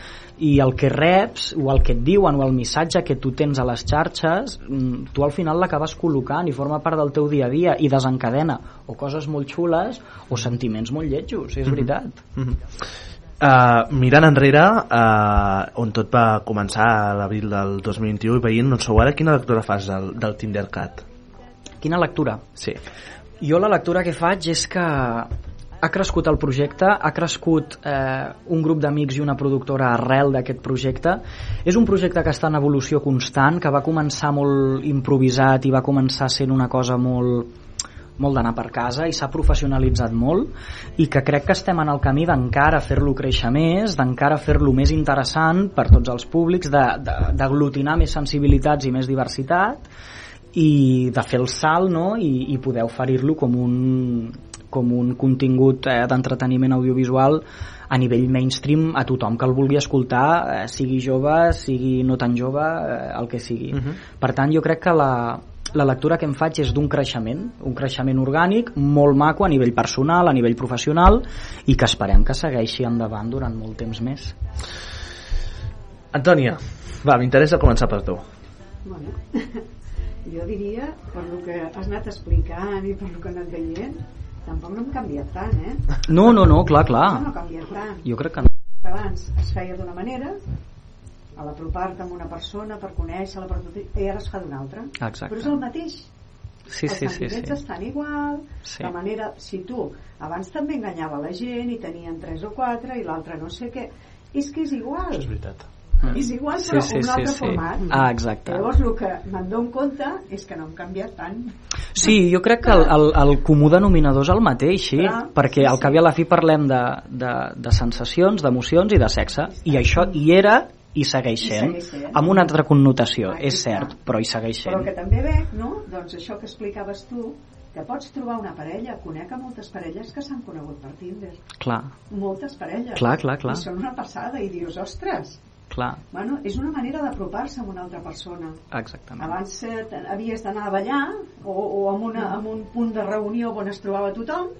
Speaker 9: I el que reps, o el que et diuen, o el missatge que tu tens a les xarxes, mm, tu al final l'acabes col·locant i forma part del teu dia a dia i desencadena o coses molt xules o sentiments molt lletjos, és
Speaker 4: Mhm.
Speaker 9: veritat.
Speaker 4: Mm -hmm. Uh, mirant enrere uh, on tot va començar a l'abril del 2021 i veient on sou ara, quina lectura fas del, del TinderCat?
Speaker 9: Quina lectura?
Speaker 4: Sí.
Speaker 9: Jo la lectura que faig és que ha crescut el projecte, ha crescut eh, un grup d'amics i una productora arrel d'aquest projecte. És un projecte que està en evolució constant, que va començar molt improvisat i va començar sent una cosa molt molt d'anar per casa i s'ha professionalitzat molt i que crec que estem en el camí d'encara fer-lo créixer més, d'encara fer-lo més interessant per tots els públics, d'aglutinar més sensibilitats i més diversitat i de fer el salt no? I, i poder oferir-lo com un, com un contingut eh, d'entreteniment audiovisual a nivell mainstream a tothom que el vulgui escoltar, eh, sigui jove, sigui no tan jove, eh, el que sigui. Uh -huh. Per tant, jo crec que la, la lectura que em faig és d'un creixement, un creixement orgànic molt maco a nivell personal, a nivell professional i que esperem que segueixi endavant durant molt temps més.
Speaker 4: Antònia, va, m'interessa començar per tu.
Speaker 8: Bueno, <laughs> jo diria, per lo que has anat explicant i per lo que has anat veient, tampoc no hem canviat tant, eh?
Speaker 9: No, no, no, clar, clar.
Speaker 8: No, no canviat tant.
Speaker 9: Jo crec que no.
Speaker 8: Abans es feia d'una manera, a l'apropar-te amb una persona per conèixer-la, per... i ara es fa d'una altra.
Speaker 9: Exacte.
Speaker 8: Però és el mateix.
Speaker 9: Sí,
Speaker 8: els
Speaker 9: sí, sí,
Speaker 8: sentiments
Speaker 9: sí.
Speaker 8: estan igual,
Speaker 9: Sí.
Speaker 8: la manera... Si tu abans també enganyava la gent i tenien tres o quatre i l'altre no sé què, és que és igual.
Speaker 4: És veritat.
Speaker 8: És igual,
Speaker 9: Sí,
Speaker 8: però
Speaker 9: sí,
Speaker 8: un
Speaker 9: sí,
Speaker 8: altre
Speaker 9: sí.
Speaker 8: format.
Speaker 9: Ah, exacte.
Speaker 8: Llavors, el que me'n dono compte és que no hem canviat tant.
Speaker 9: Sí, jo crec que el, el, el comú denominador és el mateix, sí,
Speaker 8: Clar,
Speaker 9: perquè al cap i a la fi parlem de, de, de sensacions, d'emocions i de sexe, i això hi era i segueix
Speaker 8: I
Speaker 9: sent,
Speaker 8: segueix sent.
Speaker 9: amb una altra connotació,
Speaker 8: Ah,
Speaker 9: és
Speaker 8: sí,
Speaker 9: cert, però hi segueix
Speaker 8: Però
Speaker 9: sent.
Speaker 8: que també veig, no? Doncs això que explicaves tu, que pots trobar una parella, conec a moltes parelles que s'han conegut per Tinder.
Speaker 9: Clar,
Speaker 8: Moltes parelles.
Speaker 9: Clar, clar, clar.
Speaker 8: I són una passada, i dius, ostres,
Speaker 9: clar,
Speaker 8: bueno, és una manera d'apropar-se a una altra persona.
Speaker 9: exactament.
Speaker 8: Abans eh, havies d'anar a ballar o, o amb, una, amb un punt de reunió on es trobava tothom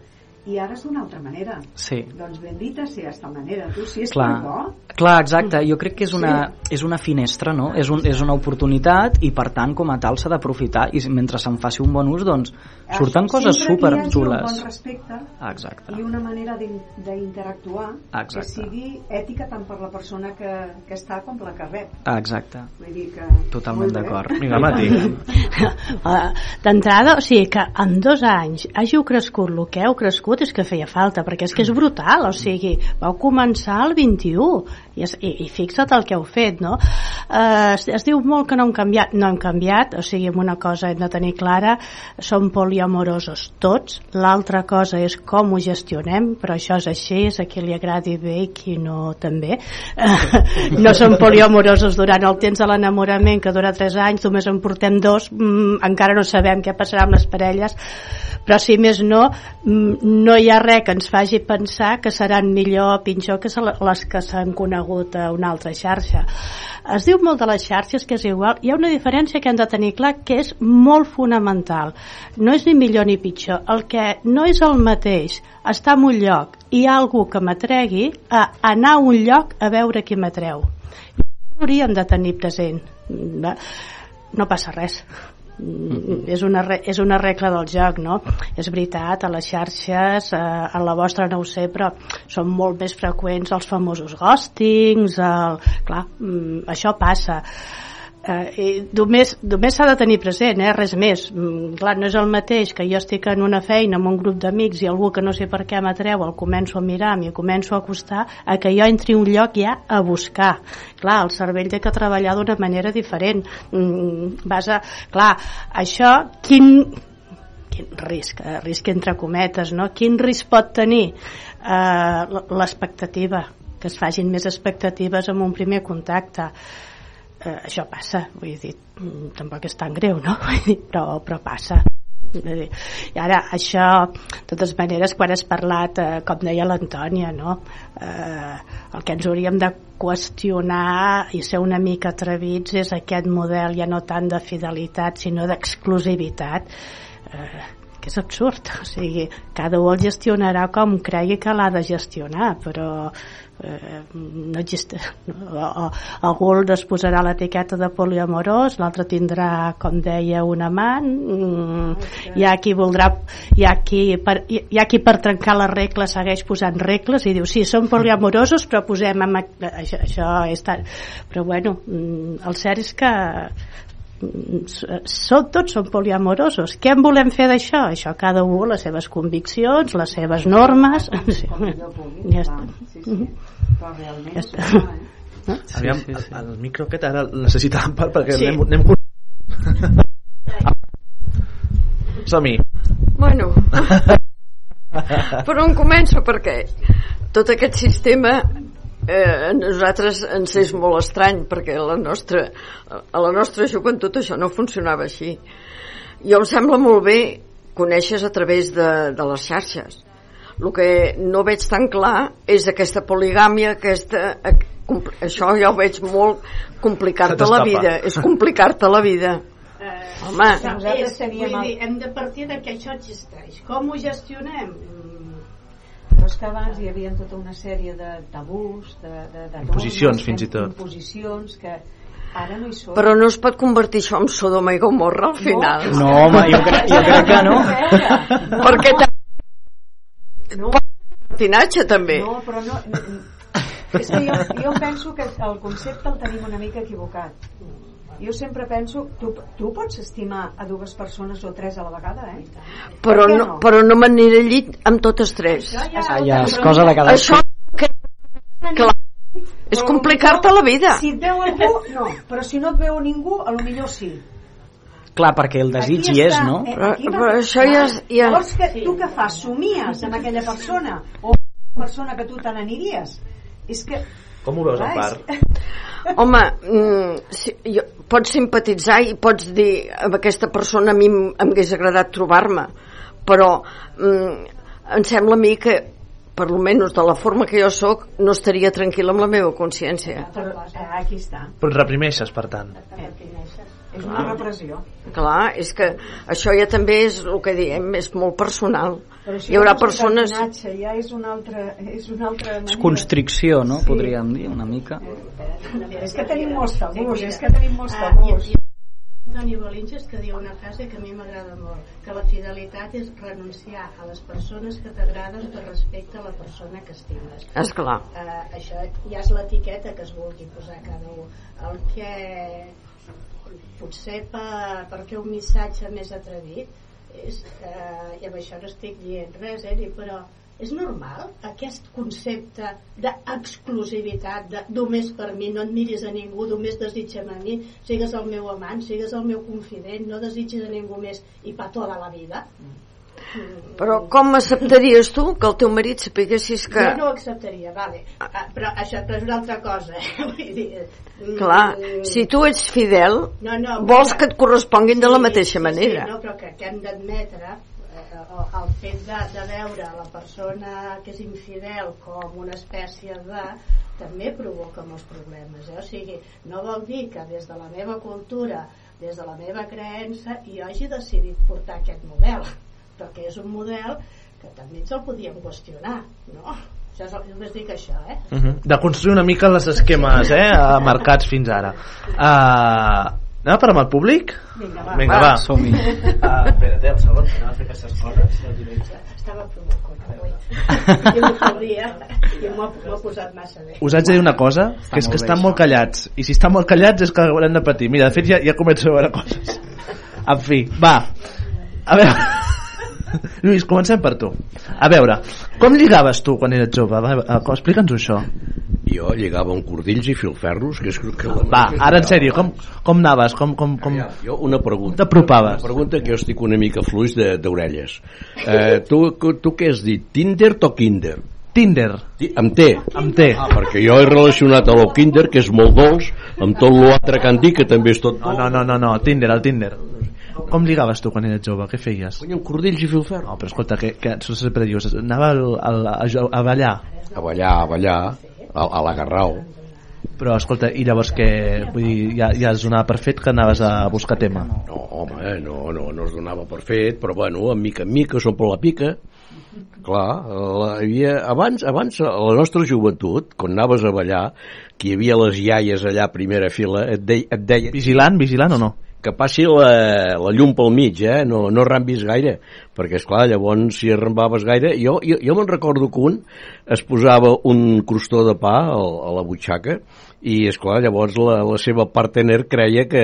Speaker 8: i ara és d'una altra manera.
Speaker 9: Sí.
Speaker 8: Doncs bendita sigui aquesta manera, tu, si és
Speaker 9: Clar,
Speaker 8: per bo,
Speaker 9: clar, exacte, jo crec que és una, és una finestra, no? És, un, és una oportunitat i per tant com a tal s'ha d'aprofitar i mentre se'n faci un bon ús doncs surten coses
Speaker 8: sempre
Speaker 9: super
Speaker 8: hagi un
Speaker 9: xules.
Speaker 8: bon respecte
Speaker 9: Exacte.
Speaker 8: i una manera d'in- d'interactuar que sigui ètica tant per la persona que, que està com la que rep.
Speaker 9: Exacte.
Speaker 8: Vull dir que...
Speaker 9: Totalment d'acord. <laughs>
Speaker 4: Vinga, Mati.
Speaker 10: Uh, D'entrada, o sigui que en dos anys hàgiu crescut el que heu crescut és que feia falta, perquè és que és brutal, o sigui, vau començar el 21 i, es, i, i fixa't el que heu fet, no? Uh, es, es diu molt que no hem canviat, no hem canviat, o sigui, amb una cosa hem de tenir clara, som poliamorosos tots, l'altra cosa és com ho gestionem, però això és així, és a qui li agradi bé i qui no també. Uh, <laughs> no som poliamorosos durant el temps de l'enamorament, que dura 3 anys, només en portem dos, mm, encara no sabem què passarà amb les parelles, però si més no, mm, no hi ha res que ens faci pensar que seran millor o pitjor que les que s'han conegut a una altra xarxa. Es diu molt de les xarxes que és igual, hi ha una diferència que hem de tenir clar que és molt fonamental. No és ni millor ni pitjor, el que no és el mateix estar en un lloc i hi ha algú que m'atregui a anar a un lloc a veure qui m'atreu. Hauríem de tenir present. No passa res. És una, és una regla del joc, no? És veritat, a les xarxes, eh, a la vostra no ho sé, però són molt més freqüents els famosos ghostings, el... clar, mm, això passa. Eh, només només s'ha de tenir present, eh? res més. Mm, clar, no és el mateix que jo estic en una feina amb un grup d'amics i algú que no sé per què m'atreu el començo a mirar, m'hi començo a acostar, a que jo entri un lloc ja a buscar. Clar, el cervell té que treballar d'una manera diferent. Mm, vas a... Clar, això, quin, quin risc, eh, risc entre cometes, no? Quin risc pot tenir eh, l'expectativa, que es facin més expectatives amb un primer contacte eh, això passa, vull dir, tampoc és tan greu, no? <laughs> Vull dir, però, però passa. I ara, això, de totes maneres, quan has parlat, eh, com deia l'Antònia, no? Eh, el que ens hauríem de qüestionar i ser una mica atrevits és aquest model ja no tant de fidelitat, sinó d'exclusivitat. Eh, que és absurd, <laughs> o sigui, cada un el gestionarà com cregui que l'ha de gestionar, però eh, no existeix? O, o, algú es posarà l'etiqueta de poliamorós l'altre tindrà, com deia, un amant mm, hi ha qui voldrà hi ha qui, per, hi ha qui per trencar les regles segueix posant regles i diu, sí, som poliamorosos però posem amb, això, això és tant però bueno, mm, el cert és que som, tots som poliamorosos què en volem fer d'això? això cada un les seves conviccions les seves normes sí. ja està Mhm.
Speaker 8: Però realment
Speaker 10: Ja
Speaker 8: és
Speaker 10: està. No?
Speaker 4: Aviam, el, el micro aquest ara el necessitàvem per, perquè
Speaker 10: Sí.
Speaker 4: anem, anem... <laughs> Som-hi.
Speaker 11: Bueno, <laughs> per on començo? Perquè tot aquest sistema eh, a nosaltres ens és molt estrany perquè a la nostra, a la nostra joventut això no funcionava així. Jo em sembla molt bé coneixes a través de, de les xarxes. El que no veig tan clar és aquesta poligàmia, aquesta, eh, això ja ho veig molt complicar-te la vida, és complicar-te la vida. Home,
Speaker 10: Nosaltres és,
Speaker 8: teníem
Speaker 10: vull dir, hem de partir de que això existeix com ho gestionem?
Speaker 8: Però és que abans hi havia tota una sèrie de tabús, de, de, de
Speaker 4: Imposicions, fins i tot.
Speaker 8: Imposicions que ara no hi són.
Speaker 11: Però no es pot convertir això en Sodoma i Gomorra al final.
Speaker 9: No, home, jo crec, jo crec que no.
Speaker 11: Perquè també
Speaker 8: No.
Speaker 11: patinatge també.
Speaker 8: No, però no... És que jo, jo penso que el concepte el tenim una mica equivocat. Jo sempre penso, tu, tu pots estimar a dues persones o tres a la vegada, eh?
Speaker 11: Però
Speaker 8: Per què
Speaker 11: no, però no m'aniré al llit amb totes tres.
Speaker 9: Ah, ja, és cosa de cada
Speaker 11: Això que, clar, és complicar-te la vida.
Speaker 8: Si et veu algú, no. Però si no et veu ningú, a lo millor sí.
Speaker 9: Clar, perquè el desig hi és, no?
Speaker 8: eh,
Speaker 11: Però- però això ja és- ja-
Speaker 8: Llavors, que, tu què fas? Somies amb aquella persona? O persona que tu te n'aniries? És que...
Speaker 4: Com ho veus, en part?
Speaker 11: Home, mm, si, jo, pots simpatitzar i pots dir amb aquesta persona a mi em em hagués agradat trobar-me però mm, em sembla a mi que per lo menys de la forma que jo sóc no estaria tranquil·la amb la meva consciència
Speaker 8: Però, eh, aquí està.
Speaker 4: Però et reprimeixes, per tant.
Speaker 8: És una repressió.
Speaker 11: clar, és que això ja també és el que diem, és molt personal
Speaker 8: Però
Speaker 11: hi haurà
Speaker 8: no és un
Speaker 11: persones
Speaker 8: ja és una altra, és una altra
Speaker 9: És
Speaker 8: manera.
Speaker 9: constricció, no?
Speaker 8: Sí.
Speaker 9: Podríem dir, una mica.
Speaker 8: És que tenim molts tabús, és que tenim molts
Speaker 10: Ah,
Speaker 8: tabús.
Speaker 10: i- i- Antoni Bolinges que diu una frase que a mi m'agrada molt que la fidelitat és renunciar a les persones que t'agraden per respecte a la persona que estimes
Speaker 11: Esclar.
Speaker 10: uh, això ja és l'etiqueta que es vulgui posar cada un el que potser per, per fer un missatge més atrevit és, eh, i amb això no estic dient res eh, però és normal aquest concepte d'exclusivitat de només per mi, no et miris a ningú només desitja'm a mi, sigues el meu amant sigues el meu confident, no desitgis a ningú més i per tota la vida
Speaker 11: però com acceptaries tu que el teu marit sapiguessis que
Speaker 10: jo no ho acceptaria, vale. Ah, però això però és una altra cosa eh? <laughs> Vull dir, mm,
Speaker 11: clar, si tu ets fidel
Speaker 10: No, no,
Speaker 11: vols
Speaker 10: però-
Speaker 11: que et corresponguin de la
Speaker 10: Sí,
Speaker 11: mateixa
Speaker 10: sí,
Speaker 11: manera
Speaker 10: Sí, no, però que, que hem d'admetre eh, el fet de, de veure la persona que és infidel com una espècie de també provoca molts problemes eh? o sigui, no vol dir que des de la meva cultura des de la meva creença jo hagi decidit portar aquest model perquè és un model que també ens el podíem qüestionar no? això és, el- només dic això eh?
Speaker 4: Uh -huh. De construir una mica els esquemes eh, eh, marcats fins ara. Uh, anem a parar amb el públic?
Speaker 10: Vinga, va.
Speaker 4: Vinga,
Speaker 10: Va,
Speaker 4: va.
Speaker 9: som-hi.
Speaker 4: Uh, espera't, eh, un segon, que anem a fer aquestes coses.
Speaker 10: estava provocant avui i no corria i m'ho ha m'ho ha posat massa bé
Speaker 4: Us haig de dir una cosa, que és que estan molt callats. I si estan molt callats és que haurem de patir. Mira, de fet ja, ja començo a veure coses. En fi, va. A veure... <laughs> Lluís, comencem per tu. A veure, com lligaves tu quan eres jove? Explica'ns això.
Speaker 12: Jo lligava amb cordills i filferros, que és que... la-
Speaker 4: Va, ara en sèrio, com, com anaves? Com, com, com...
Speaker 12: Jo una pregunta.
Speaker 4: T'apropaves?
Speaker 12: Una pregunta que jo estic una mica fluix de- d'orelles. Eh, tu, tu què has dit? Tinder o Kinder?
Speaker 4: Tinder.
Speaker 12: Ti- Amb T.
Speaker 4: Amb T.
Speaker 12: Ah, perquè jo he relacionat lo Kinder, que és molt dolç, amb tot l'altre que han dit, que també és tot
Speaker 4: No, no, no, no, no, Tinder, el Tinder. Com lligaves tu quan eres jove? Què feies?
Speaker 12: Amb cordills i filferro.
Speaker 4: No, però escolta, que, que sempre dius, anava al, al, a, a ballar.
Speaker 12: A ballar, a ballar, a, a la Garrau.
Speaker 4: Però escolta, i llavors que vull dir, ja, ja es donava per fet que anaves a buscar tema.
Speaker 12: No, home, eh, no, no, no es donava per fet, però bueno, en mica en mica, som per la pica. Clar, la, havia, abans, abans, a la nostra joventut, quan anaves a ballar, que hi havia les iaies allà a primera fila, et, de, et deien...
Speaker 4: Vigilant, vigilant o no?
Speaker 12: Que passi la, la llum pel mig, eh? no, no rambis gaire, perquè, és clar llavors, si arrambaves gaire... Jo, jo, jo me'n recordo que un es posava un crostó de pa a, a la butxaca i, és clar llavors la, la seva partener creia que,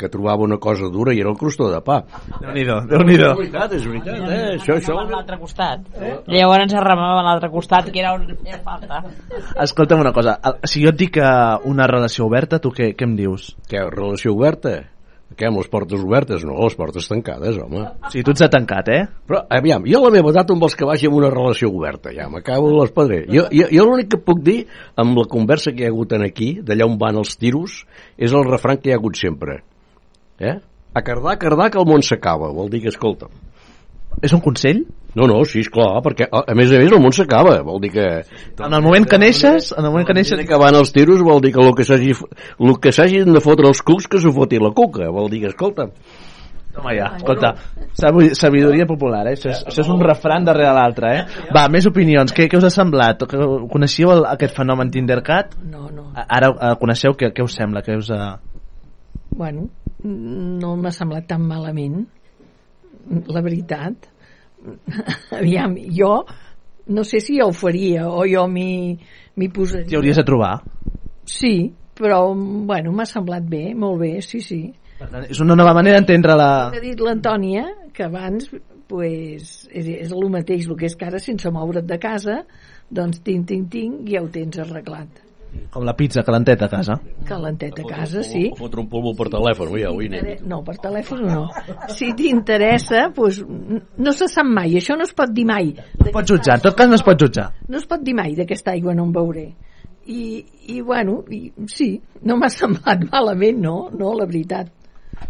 Speaker 12: que trobava una cosa dura i era el crostó de pa.
Speaker 4: Déu-n'hi-do, Déu-n'hi-do.
Speaker 12: És veritat, és veritat, eh? Això, això...
Speaker 13: A l'altre costat. Llavors ens arramava a l'altre costat, que era on feia falta.
Speaker 4: Escolta'm una cosa, el- si jo et dic que una relació oberta, tu què, què em dius?
Speaker 12: Què, relació oberta? Què, amb les portes obertes? No, les portes tancades, home.
Speaker 4: Sigui, tu ets de tancat, eh?
Speaker 12: Però, aviam, jo a la meva edat on vols que vagi amb una relació oberta? Ja m'acabo de l'espedrer. Jo, jo, jo l'únic que puc dir, amb la conversa que hi ha hagut en aquí, d'allà on van els tiros, és el refran que hi ha hagut sempre. Eh? A cardar, a cardar, que el món s'acaba. Vol dir que, escolta'm...
Speaker 4: És un consell?
Speaker 12: No, no, sí, esclar, perquè a, a més a més el món s'acaba, vol dir que...
Speaker 4: En el moment que neixes, en el moment que neixes...
Speaker 12: que van els tiros vol dir que el que s'hagi el que s'hagin de fotre els cucs que s'ho foti la cuca, vol dir que, escolta,
Speaker 4: Home, ja, escolta, sabi- sabidoria popular, eh? Això és, això és un refran darrere l'altre, eh? Va, més opinions, què, què us ha semblat? Que- Coneixíeu el, aquest fenomen Tindercat?
Speaker 14: No, no.
Speaker 4: Ara eh, coneixeu, què, què us sembla? Què us, uh...
Speaker 14: Bueno, no m'ha semblat tan malament, la veritat. <laughs> Aviam, jo no sé si ho faria o jo m'hi posaria.
Speaker 4: T'hi hauries de trobar?
Speaker 14: Sí, però, bueno, m'ha semblat bé, molt bé, sí, sí.
Speaker 4: Per tant, és una nova manera d'entendre la...
Speaker 14: Ha dit l'Antònia que abans pues, és, és el mateix, el que és que ara sense moure't de casa, doncs tinc, tinc, tinc, ja ho tens arreglat.
Speaker 4: Com la pizza calenteta a casa.
Speaker 14: Calentet a casa, sí.
Speaker 12: fotre un polvo per telèfon, ja, avui anem.
Speaker 14: No, per telèfon no. Si t'interessa, doncs, no se sap mai, això no es pot dir mai.
Speaker 4: No es pot jutjar, en tot cas no es pot jutjar.
Speaker 14: No es pot dir mai d'aquesta aigua no en veuré. I, i bueno, i, sí, no m'ha <laughs> semblat malament, no, no, la veritat.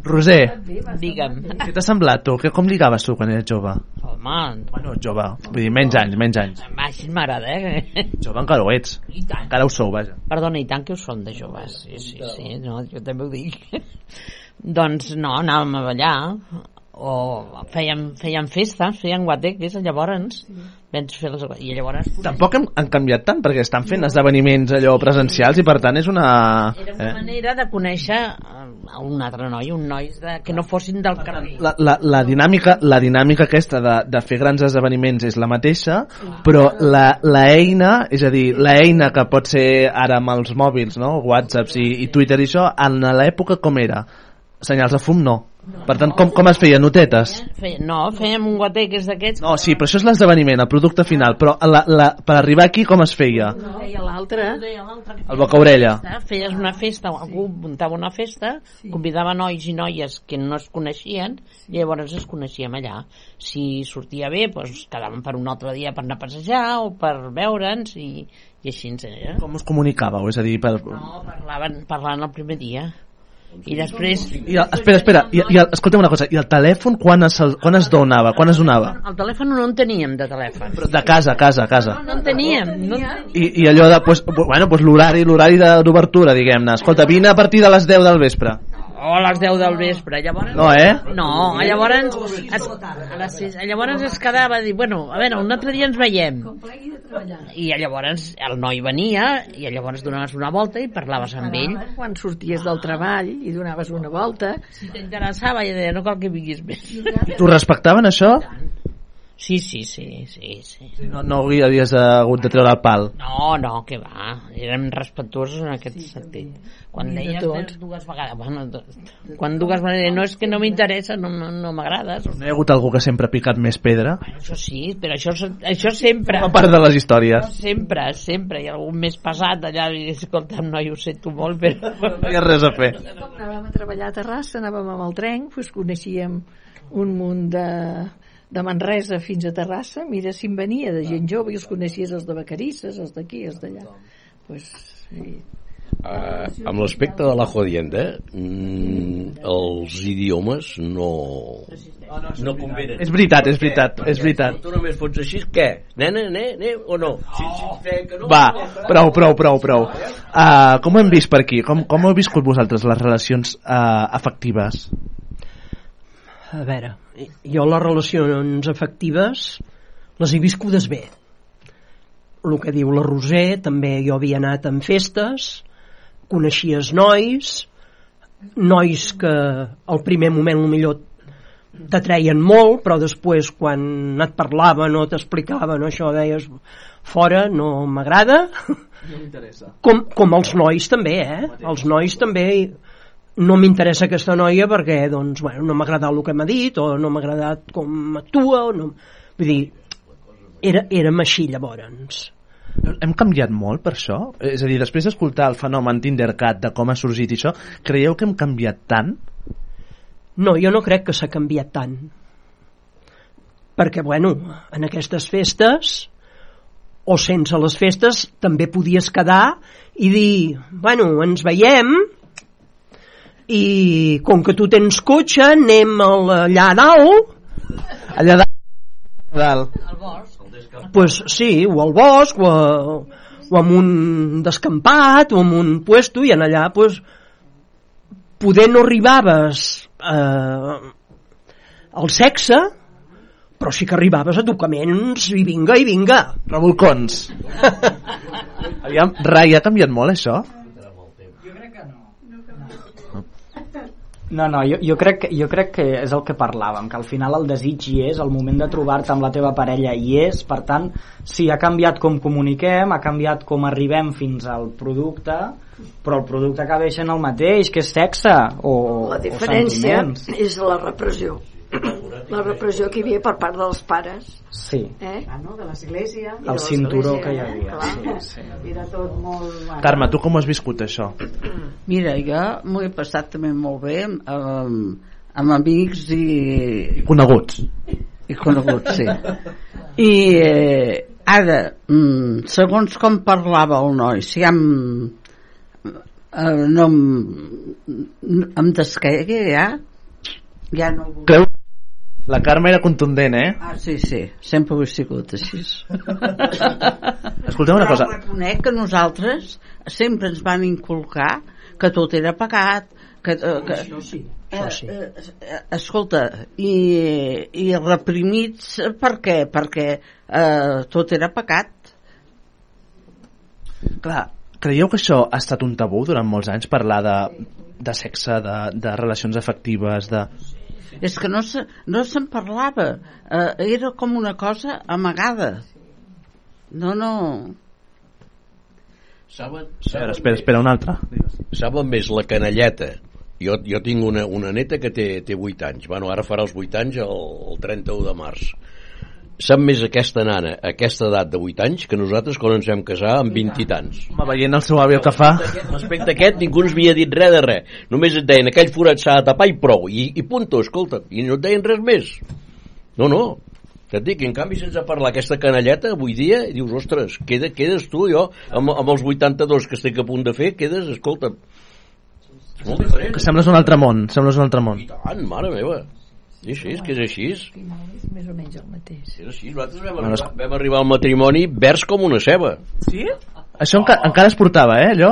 Speaker 4: Roser,
Speaker 13: Digue'm.
Speaker 4: què t'ha semblat tu? Que, com ligaves tu quan eres jove?
Speaker 13: Home,
Speaker 4: Bueno, jove, vull dir, menys anys, menys anys.
Speaker 13: així m'agrada, eh?
Speaker 4: Jove encara ho ets.
Speaker 13: I tant.
Speaker 4: Encara ho sou, vaja.
Speaker 13: Perdona, i tant que ho són de joves. Sí, sí, sí, no, jo també ho dic. <laughs> doncs no, anàvem a ballar, o fèiem, fèiem festes, fèiem guateques, llavors vam fer les... I llavors...
Speaker 4: Tampoc han, han canviat tant, perquè estan fent esdeveniments allò presencials i per tant és una...
Speaker 13: Era una
Speaker 4: Eh?
Speaker 13: manera de conèixer eh, a un altre noi, un nois de, que no fossin del carrer.
Speaker 4: La, la, la, dinàmica, la dinàmica aquesta de, de fer grans esdeveniments és la mateixa, però la, la eina, és a dir, la eina que pot ser ara amb els mòbils, no? Whatsapps i, i Twitter i això, en l'època com era? Senyals de fum no. Per tant, com, com es feia? Notetes?
Speaker 13: Feia, no, fèiem un guateques d'aquests.
Speaker 4: No, sí, però això és l'esdeveniment, el producte final, però la, la, per arribar aquí com es feia?
Speaker 14: Deia l'altre.
Speaker 4: El boca-orella.
Speaker 13: Feies una festa, algú muntava una festa, convidava nois i noies que no es coneixien, i llavors es coneixíem allà. Si sortia bé, doncs quedàvem per un altre dia per anar a passejar o per veure'ns i, i així ens era.
Speaker 4: Com us comunicàveu? És a dir, per...
Speaker 13: No, parlaven, parlaven el primer dia. I després...
Speaker 4: I el, espera, espera, i, i el, escolta'm una cosa, i el telèfon quan es, quan es donava? Quan es donava?
Speaker 13: El telèfon no en teníem, de telèfon.
Speaker 4: Però de casa, casa, casa.
Speaker 13: No en teníem. No en teníem.
Speaker 4: I, i allò de, pues, bueno, pues l'horari l'horari d'obertura, diguem-ne. Escolta, vine a partir de les 10 del vespre.
Speaker 13: O a les 10 del vespre. Llavors...
Speaker 4: No, eh?
Speaker 13: No, llavors es, a les 6, llavors es quedava a dir, bueno, a veure, un altre dia ens veiem. I llavors el noi venia i llavors donaves una volta i parlaves amb ell.
Speaker 14: Quan sorties del treball i donaves una volta.
Speaker 13: Si t'interessava, i deia, no cal que vinguis més.
Speaker 4: T'ho respectaven, això?
Speaker 13: Sí, sí, sí, sí, sí.
Speaker 4: No, no havies hagut de treure el pal.
Speaker 13: No, no, que va. Érem respectuosos en aquest sentit. Quan
Speaker 14: Ni de
Speaker 13: deies
Speaker 14: tot.
Speaker 13: dues vegades, bueno, quan dues vegades, no és que no m'interessa, no, no, no m'agrades.
Speaker 4: No hi ha hagut algú que sempre ha picat més pedra?
Speaker 13: Això sí, però això, això sempre.
Speaker 4: A part de les històries.
Speaker 13: Sempre, sempre. Hi ha algun més pesat allà i dius, escolta, noi, ho sento molt, però...
Speaker 4: No hi ha res a fer.
Speaker 14: Com anàvem a treballar a Terrassa, anàvem amb el tren, doncs coneixíem un munt de, de Manresa fins a Terrassa, mira si en venia de gent jove i els coneixies els de Vacarisses, els d'aquí, els d'allà. Pues, sí.
Speaker 12: Uh, amb l'aspecte de la jodienda, mm, els idiomes no, no convenen.
Speaker 4: És veritat, és veritat, és veritat.
Speaker 12: Tu només fots així, què? Nena, ne, ne, o no? Sí, sí, fe, que no.
Speaker 4: Va, prou, prou, prou, prou. Uh, com ho hem vist per aquí? Com, com heu viscut vosaltres les relacions uh, afectives?
Speaker 15: A veure, jo les relacions afectives les he viscudes bé. El que diu la Roser, també jo havia anat en festes, coneixies nois, nois que al primer moment millor t'atreien molt, però després quan et parlaven o t'explicaven això deies fora, no m'agrada
Speaker 4: No m'interessa.
Speaker 15: com, com els nois també, eh? Els nois també no m'interessa aquesta noia perquè doncs, bueno, no m'ha agradat el que m'ha dit o no m'ha agradat com actua o no... vull dir, era, érem així llavors
Speaker 4: Hem canviat molt per això? És a dir, després d'escoltar el fenomen Tindercat, de com ha sorgit això, creieu que hem canviat tant?
Speaker 15: No, jo no crec que s'ha canviat tant. Perquè, bueno, en aquestes festes, o sense les festes, també podies quedar i dir, bueno, ens veiem i com que tu tens cotxe, anem al- allà a dalt.
Speaker 4: Allà dalt. dalt.
Speaker 15: Pues sí, o al bosc, o, a, o en un descampat, o en un puesto, i en allà, pues, poder no arribaves eh, al sexe, però sí que arribaves a tocaments i vinga, i vinga.
Speaker 4: Revolcons. Aviam, Rai, ha canviat molt això?
Speaker 9: No, no, jo, jo, crec, que- jo crec que és el que parlàvem, que al final el desig hi és, el moment de trobar-te amb la teva parella hi és, per tant, sí, ha canviat com comuniquem, ha canviat com arribem fins al producte, però el producte acaba sent el mateix, que és sexe o,
Speaker 11: La diferència
Speaker 9: o sentiments.
Speaker 11: és la repressió. La repressió que hi havia per part dels pares.
Speaker 9: Sí.
Speaker 11: Eh?
Speaker 8: Ah, no? De l'església. i
Speaker 9: El
Speaker 8: de
Speaker 9: cinturó que hi
Speaker 8: eh?
Speaker 9: havia,
Speaker 8: Clar.
Speaker 9: sí, sí.
Speaker 8: I de tot molt... Bueno.
Speaker 4: Carme, tu com has viscut, això?
Speaker 16: Mira, jo m'ho he passat també molt bé amb, amb, amb amics i...
Speaker 4: Coneguts.
Speaker 16: I coneguts, sí. I eh, ara, mm, segons com parlava el noi, si em, eh, no em, em descaigui ja, ja no ho vull.
Speaker 4: Creu? La Carme era contundent, eh?
Speaker 16: Ah, sí, sí, sempre ho he sigut així. <laughs>
Speaker 4: Escolteu una
Speaker 16: Però
Speaker 4: cosa.
Speaker 16: reconec que nosaltres sempre ens van inculcar que tot era pagat, que, eh, que,
Speaker 15: Això sí,
Speaker 16: eh,
Speaker 15: això sí.
Speaker 16: eh, eh, escolta, i, i reprimits per què? Perquè eh, tot era pagat.
Speaker 4: Clar, creieu que això ha estat un tabú durant molts anys, parlar de, de sexe, de, de relacions afectives, de...
Speaker 16: És que no se, no se'n parlava, eh, era com una cosa amagada. No, no...
Speaker 12: Saben,
Speaker 4: Espera, espera, espera, una altra.
Speaker 12: Saben més la canalleta. Jo, jo tinc una, una neta que té, té 8 anys. Bueno, ara farà els 8 anys el, el 31 de març. Sap més aquesta nana, a aquesta edat de 8 anys, que nosaltres quan ens vam casar amb 20 i tants.
Speaker 4: Home, veient el seu avi el que fa...
Speaker 12: Respecte a aquest, ningú ens havia dit res de res. Només et deien, aquell forat s'ha de tapar i prou. I, i punto, escolta. I no et deien res més. No, no. Que et dic, en canvi, sense parlar aquesta canalleta, avui dia, dius, ostres, queda, quedes tu, jo, amb, amb els 82 que estic a punt de fer, quedes, escolta, és molt diferent.
Speaker 4: Que sembles un altre món, sembles un altre món.
Speaker 12: Tant, mare meva. Sí, sí, és que és així.
Speaker 14: És més o menys el mateix.
Speaker 12: És així, nosaltres vam arribar, vam arribar al matrimoni vers com una ceba.
Speaker 4: Sí? Això enca encara es portava, eh, allò?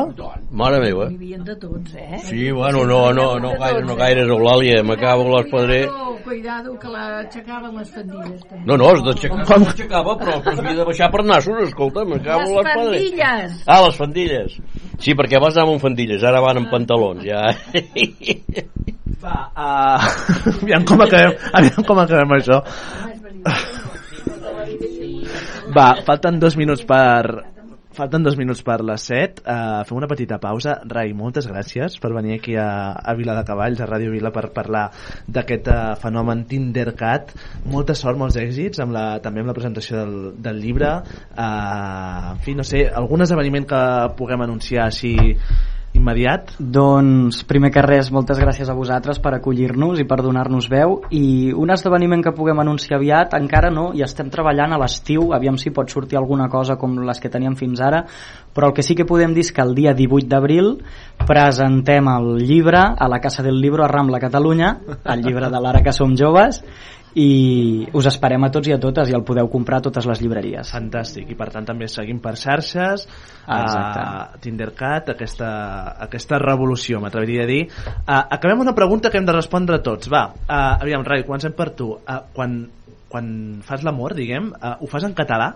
Speaker 12: Mare meva.
Speaker 14: Hi havia de tots, eh?
Speaker 12: Sí, bueno, no, no, no gaire, no gaire, Eulàlia, m'acabo l'espadrer.
Speaker 14: Cuidado, cuidado, que l'aixecaven les fandilles. També.
Speaker 12: No, no, es d'aixecar, no s'aixecava, però, s'havia de baixar per nassos, escolta, m'acabo
Speaker 14: Les
Speaker 12: l'espadrer.
Speaker 14: fandilles!
Speaker 12: Ah, les fandilles. Sí, perquè abans anàvem amb fandilles, ara van amb pantalons, ja. <laughs>
Speaker 4: Va, uh, <laughs> aviam com acabem, aviam com acabem això. Va, falten dos minuts per... Falten dos minuts per les set. Uh, fem una petita pausa. Rai, moltes gràcies per venir aquí a, a Vila de Cavalls, a Ràdio Vila, per parlar d'aquest uh, fenomen Tindercat. Molta sort, molts èxits, amb la, també amb la presentació del, del llibre. Uh, en fi, no sé, algun esdeveniment que puguem anunciar així immediat?
Speaker 9: Doncs, primer que res, moltes gràcies a vosaltres per acollir-nos i per donar-nos veu i un esdeveniment que puguem anunciar aviat encara no, i estem treballant a l'estiu aviam si pot sortir alguna cosa com les que teníem fins ara però el que sí que podem dir és que el dia 18 d'abril presentem el llibre a la Casa del Libro a Rambla, Catalunya el llibre de l'Ara que som joves i us esperem a tots i a totes i el podeu comprar a totes les llibreries
Speaker 4: Fantàstic, i per tant també seguim per xarxes
Speaker 9: Ah, exacte.
Speaker 4: a Tindercat, aquesta, aquesta revolució, m'atreviria a dir. Uh, acabem una pregunta que hem de respondre tots. Va, uh, aviam, Rai, comencem per tu. Uh, quan, quan fas l'amor, diguem, uh, ho fas en català?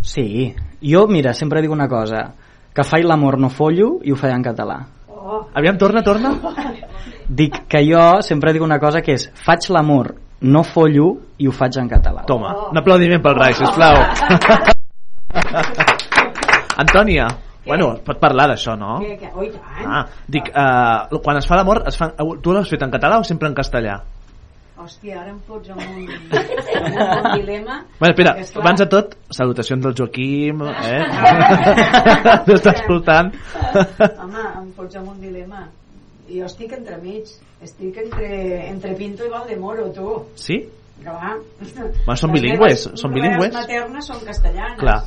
Speaker 9: Sí, jo, mira, sempre dic una cosa que faig l'amor no follo i ho faig en català
Speaker 8: Oh, Oh.
Speaker 4: Aviam, torna, torna. <laughs>
Speaker 9: Dic que jo sempre dic una cosa que és faig l'amor, no follo i ho faig en català.
Speaker 4: Toma, un aplaudiment pel Rai, sisplau. <laughs> Antònia, bueno, pot parlar d'això, no?
Speaker 8: Que, que, oi, tant.
Speaker 4: Ah, dic, uh, quan es fa l'amor, es fa, tu l'has fet en català o sempre en castellà?
Speaker 8: Hòstia, ara em fots en un, en un dilema.
Speaker 4: Bueno, espera,
Speaker 8: perquè, esclar,
Speaker 4: abans de tot, salutacions del Joaquim, eh? <laughs> T'està escoltant.
Speaker 8: Home, em fots en un dilema. Jo estic entremig. Estic entre, entre Pinto i Valdemoro, tu.
Speaker 4: Sí?
Speaker 8: Clar.
Speaker 4: Bueno, són
Speaker 8: Les
Speaker 4: bilingües, són bilingües.
Speaker 8: novel·les maternes són castellanes.
Speaker 4: Clar.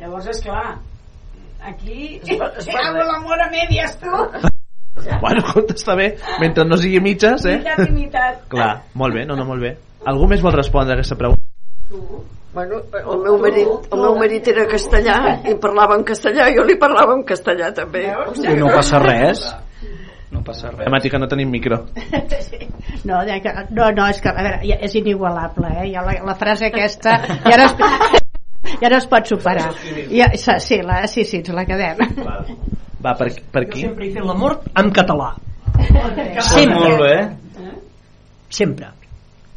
Speaker 8: Llavors, és clar, aquí...
Speaker 15: Es va- es va-
Speaker 8: Hago l'amor a medias, tu! <laughs>
Speaker 4: Bueno, escolta, està bé. Mentre no sigui mitges, eh?
Speaker 8: I mitat. <laughs>
Speaker 4: Clar, molt bé, no, no, molt bé. Algú més vol respondre a aquesta pregunta?
Speaker 11: Bueno, el meu marit, el meu marit era castellà i parlava en castellà, jo li parlava en castellà també.
Speaker 9: I no passa res. No passa res.
Speaker 4: Temàtica, no tenim micro. <laughs>
Speaker 10: No, ja que, no, no, és que a veure, ja és inigualable, eh? Ja la, la frase aquesta ja no es, <laughs> ja no es pot superar. Ja, sí, la, sí, sí, ens la quedem.
Speaker 4: Va, per, per
Speaker 15: Jo
Speaker 4: aquí?
Speaker 15: sempre he fet l'amor en català.
Speaker 9: Sempre. Molt bé.
Speaker 15: Sempre.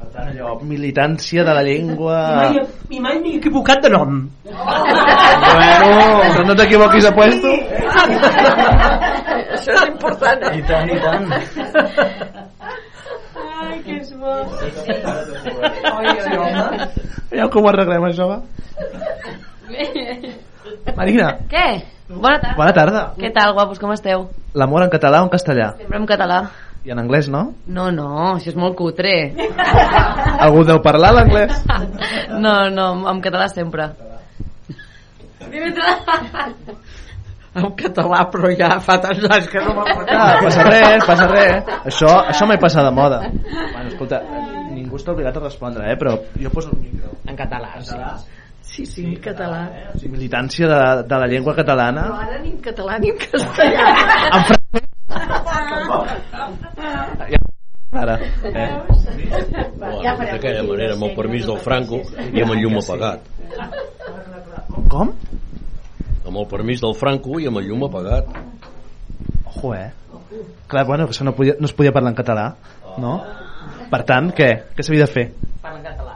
Speaker 4: Per tant, allò, militància de la llengua...
Speaker 15: I mai, i mai m'he equivocat de nom.
Speaker 4: Bueno, però no t'equivoquis de puesto.
Speaker 11: Això és important, eh?
Speaker 9: I tant, i tant.
Speaker 8: Ai, que és bo.
Speaker 4: Ja com ho arreglem, això, va? Marina,
Speaker 17: Què? Bona tarda.
Speaker 4: bona tarda.
Speaker 17: Què tal, guapos, com esteu?
Speaker 4: L'amor en català o en castellà?
Speaker 17: Sempre en català.
Speaker 4: I en anglès, no?
Speaker 17: No, no, això és molt cutre.
Speaker 4: Algú deu parlar l'anglès?
Speaker 17: No, no, en català sempre.
Speaker 16: En català, però ja fa tants anys que no me'n <laughs>
Speaker 4: Ah, passa res, passa res. Això, això mai passa de moda. Bueno, escolta, ningú està obligat a respondre, eh? però jo poso el micro.
Speaker 13: En català, sí.
Speaker 14: Sí, sí, en català.
Speaker 4: O sigui, militància de, de la llengua catalana.
Speaker 14: Però ara ni en català ni en castellà. <laughs>
Speaker 4: En francès. <laughs> Ara, eh?
Speaker 12: Bueno, D'aquella manera, amb el permís del Franco i amb el llum apagat.
Speaker 4: Com?
Speaker 12: Amb el permís del Franco i amb el llum apagat.
Speaker 4: Ojo, eh? Clar, bueno, que això no, podia, no es podia parlar en català, no? Per tant, què? Què s'havia de fer?
Speaker 13: Parla en català.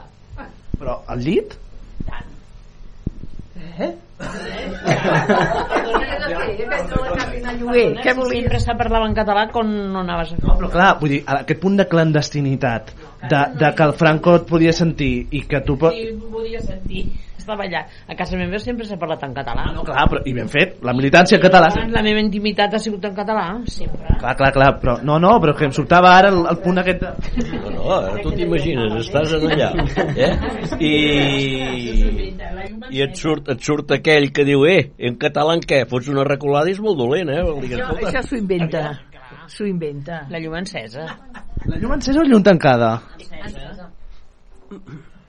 Speaker 4: Però al llit?
Speaker 15: Eh?
Speaker 13: Lloguer, què? Sempre se parlava en català quan no anaves a fer.
Speaker 4: Però clar, vull dir, a aquest punt de clandestinitat, de, de que el Franco et podia sentir i que tu...
Speaker 13: Sí, podia sentir. Allà. A casa meva sempre s'ha parlat en català.
Speaker 4: No, clar, però, i ben fet, la militància en català...
Speaker 13: Abans la meva intimitat ha sigut en català, sempre.
Speaker 4: Clar, clar, clar, però no, no, però que em sortava ara el, el punt aquest de...
Speaker 12: No, no, ara tu t'imagines, estàs en allà, eh? I, i et, surt, et surt aquell que diu, eh, en català en què? Fots una reculada i és molt dolent, eh? Vol dir que,
Speaker 14: Això, això s'ho inventa. S'ho inventa.
Speaker 13: La llum encesa.
Speaker 4: La llum encesa o llum tancada?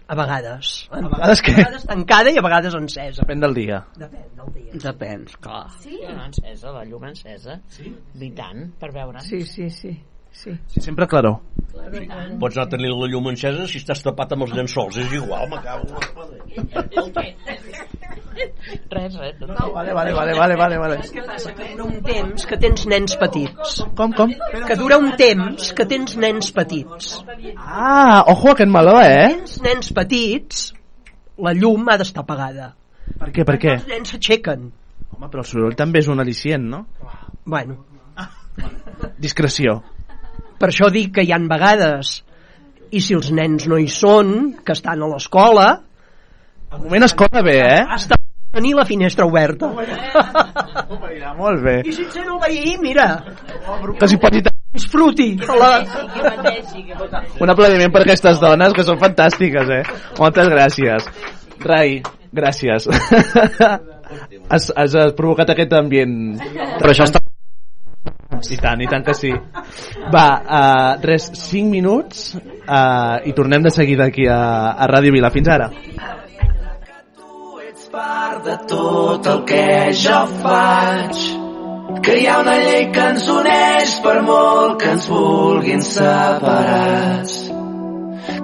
Speaker 15: A vegades. A
Speaker 4: vegades què?
Speaker 15: A vegades tancada i a vegades encesa.
Speaker 4: Depèn del dia.
Speaker 15: Depèn del dia.
Speaker 16: Depèn, clar.
Speaker 13: Sí? Llum encesa, la llum encesa. Sí? I tant, per veure.
Speaker 14: Sí, sí, sí. Sí.
Speaker 4: Sí, sempre claror.
Speaker 12: pots anar a tenir la llum encesa si estàs tapat amb els llençols, és igual, me cago.
Speaker 13: Res, res. No,
Speaker 4: vale, vale, vale, vale, vale, vale.
Speaker 15: Què passa? Que dura un temps que tens nens petits.
Speaker 4: Com, com?
Speaker 15: Que dura un temps que tens nens petits.
Speaker 4: Ah, ojo aquest meló, eh?
Speaker 15: Tens nens petits, la llum ha d'estar apagada.
Speaker 4: Per què, per què?
Speaker 15: Els nens s'aixequen.
Speaker 4: Home, però el soroll també és un al·licient, no?
Speaker 15: Bueno,
Speaker 4: Discreció.
Speaker 15: Per això dic que hi han vegades i si els nens no hi són, que estan a l'escola,
Speaker 4: Al moment escola bé, eh?
Speaker 15: està a tenir la finestra oberta.
Speaker 4: Ja, molt bé.
Speaker 15: I si encén el veí, mira,
Speaker 4: Que s'hi posi
Speaker 15: disfruti. La...
Speaker 4: Un aplaudiment per aquestes dones que són fantàstiques, eh? Moltes gràcies. Rai, gràcies. has, <laughs> has has provocat aquest ambient. Però això està... I tant, i tant que sí. Va, uh, res, 5 minuts uh, i tornem de seguida aquí a, a Ràdio Vila. Fins ara.
Speaker 18: part de tot el que jo faig que hi ha una llei que ens uneix per molt que ens vulguin separats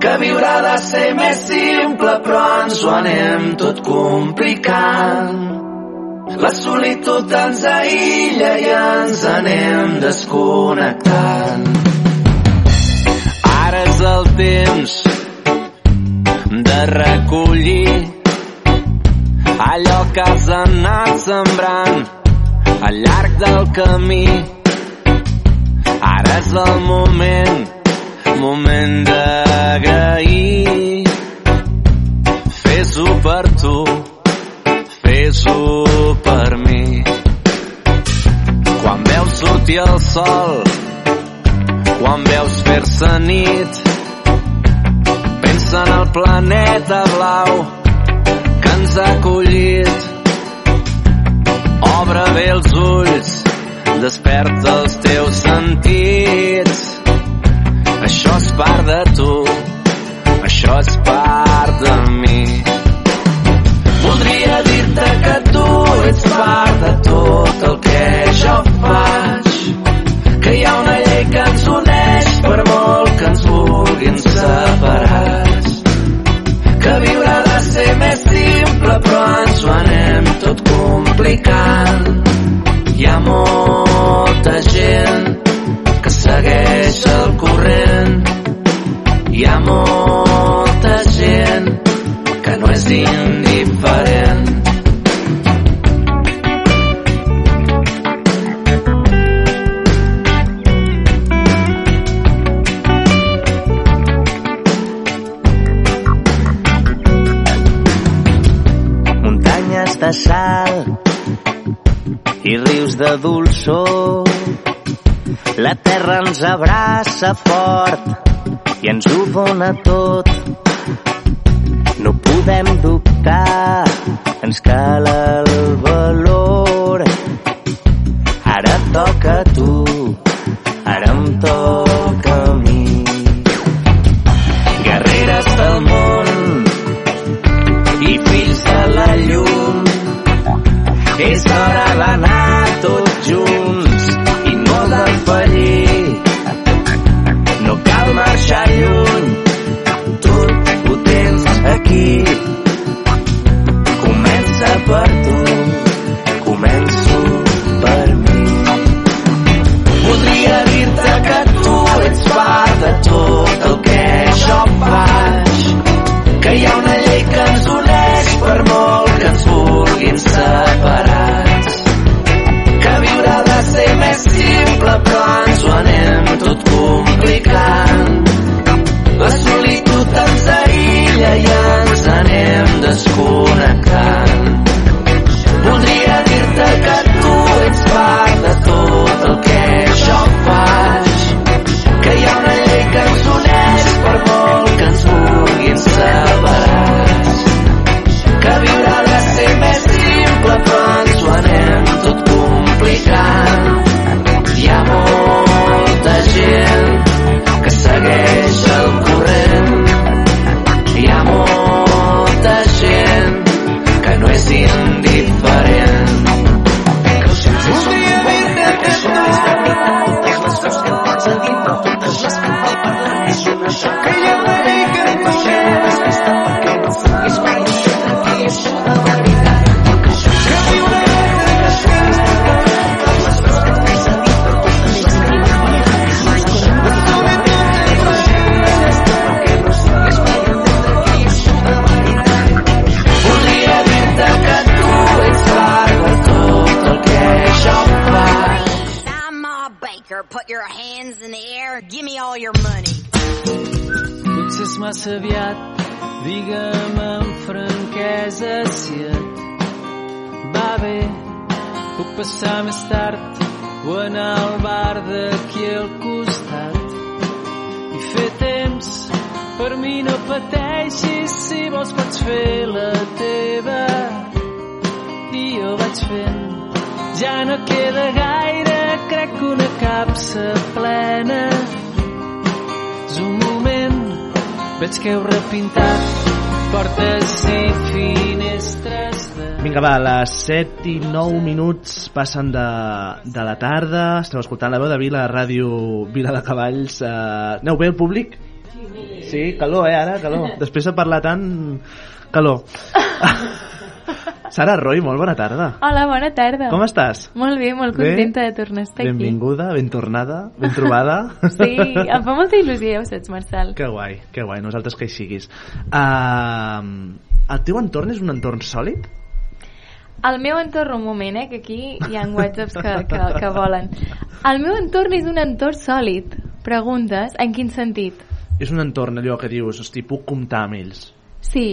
Speaker 18: que viure de ser més simple però ens ho anem tot complicant la solitud ens aïlla i ens anem desconnectant. Ara és el temps de recollir allò que has anat sembrant al llarg del camí. Ara és el moment, moment d'agrair. Fes-ho per tu rezo per mi. Quan veus sortir el sol, quan veus fer-se nit, pensa en el planeta blau que ens ha acollit. Obre bé els ulls, desperta els teus sentits. Això és part de tu, això és part de mi compte que tu ets part de tot el que jo faig. Que hi ha una llei que ens uneix per molt que ens vulguin separats. Que viure ha de ser més simple però ens ho anem tot complicant. Hi ha molta gent que segueix el corrent. Hi ha molta cançó. La terra ens abraça fort i ens ho dona tot. No podem dubtar, ens cal el valor les
Speaker 4: 7 i 9 minuts passen de, de la tarda. Estem escoltant la veu de Vila, ràdio Vila de Cavalls. Eh, aneu bé el públic? Sí, calor, eh, ara, calor. <laughs> Després de parlar tant, calor. <laughs> Sara Roy, molt bona tarda.
Speaker 19: Hola, bona tarda.
Speaker 4: Com estàs?
Speaker 19: Molt bé, molt contenta bé? de tornar a estar Benvinguda, aquí.
Speaker 4: Benvinguda, ben tornada, ben trobada. <laughs>
Speaker 19: sí, em fa molta il·lusió, ja ho saps, Marçal.
Speaker 4: Que guai, que guai, nosaltres que hi siguis. Uh, el teu entorn és un entorn sòlid?
Speaker 19: El meu entorn, un moment, eh, que aquí hi ha whatsapps que, que, que volen. El meu entorn és un entorn sòlid. Preguntes, en quin sentit?
Speaker 4: És un entorn allò que dius, hosti, puc comptar amb ells.
Speaker 19: Sí,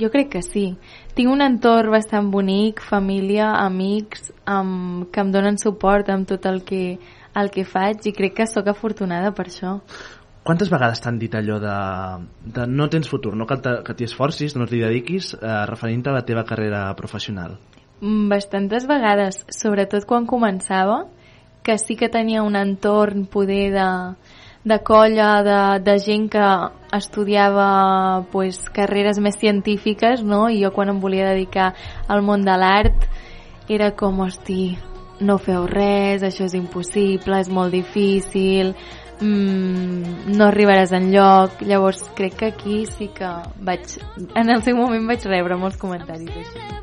Speaker 19: jo crec que sí. Tinc un entorn bastant bonic, família, amics, amb, que em donen suport amb tot el que, el que faig i crec que sóc afortunada per això.
Speaker 4: Quantes vegades t'han dit allò de, de no tens futur, no cal que t'hi esforcis, no t'hi dediquis, eh, referint a la teva carrera professional?
Speaker 19: Mm, Bastantes vegades, sobretot quan començava, que sí que tenia un entorn poder de, de colla, de, de gent que estudiava pues, carreres més científiques, no? i jo quan em volia dedicar al món de l'art era com, hosti, no feu res, això és impossible, és molt difícil, mm, no arribaràs en lloc. Llavors crec que aquí sí que vaig, en el seu moment vaig rebre molts comentaris així.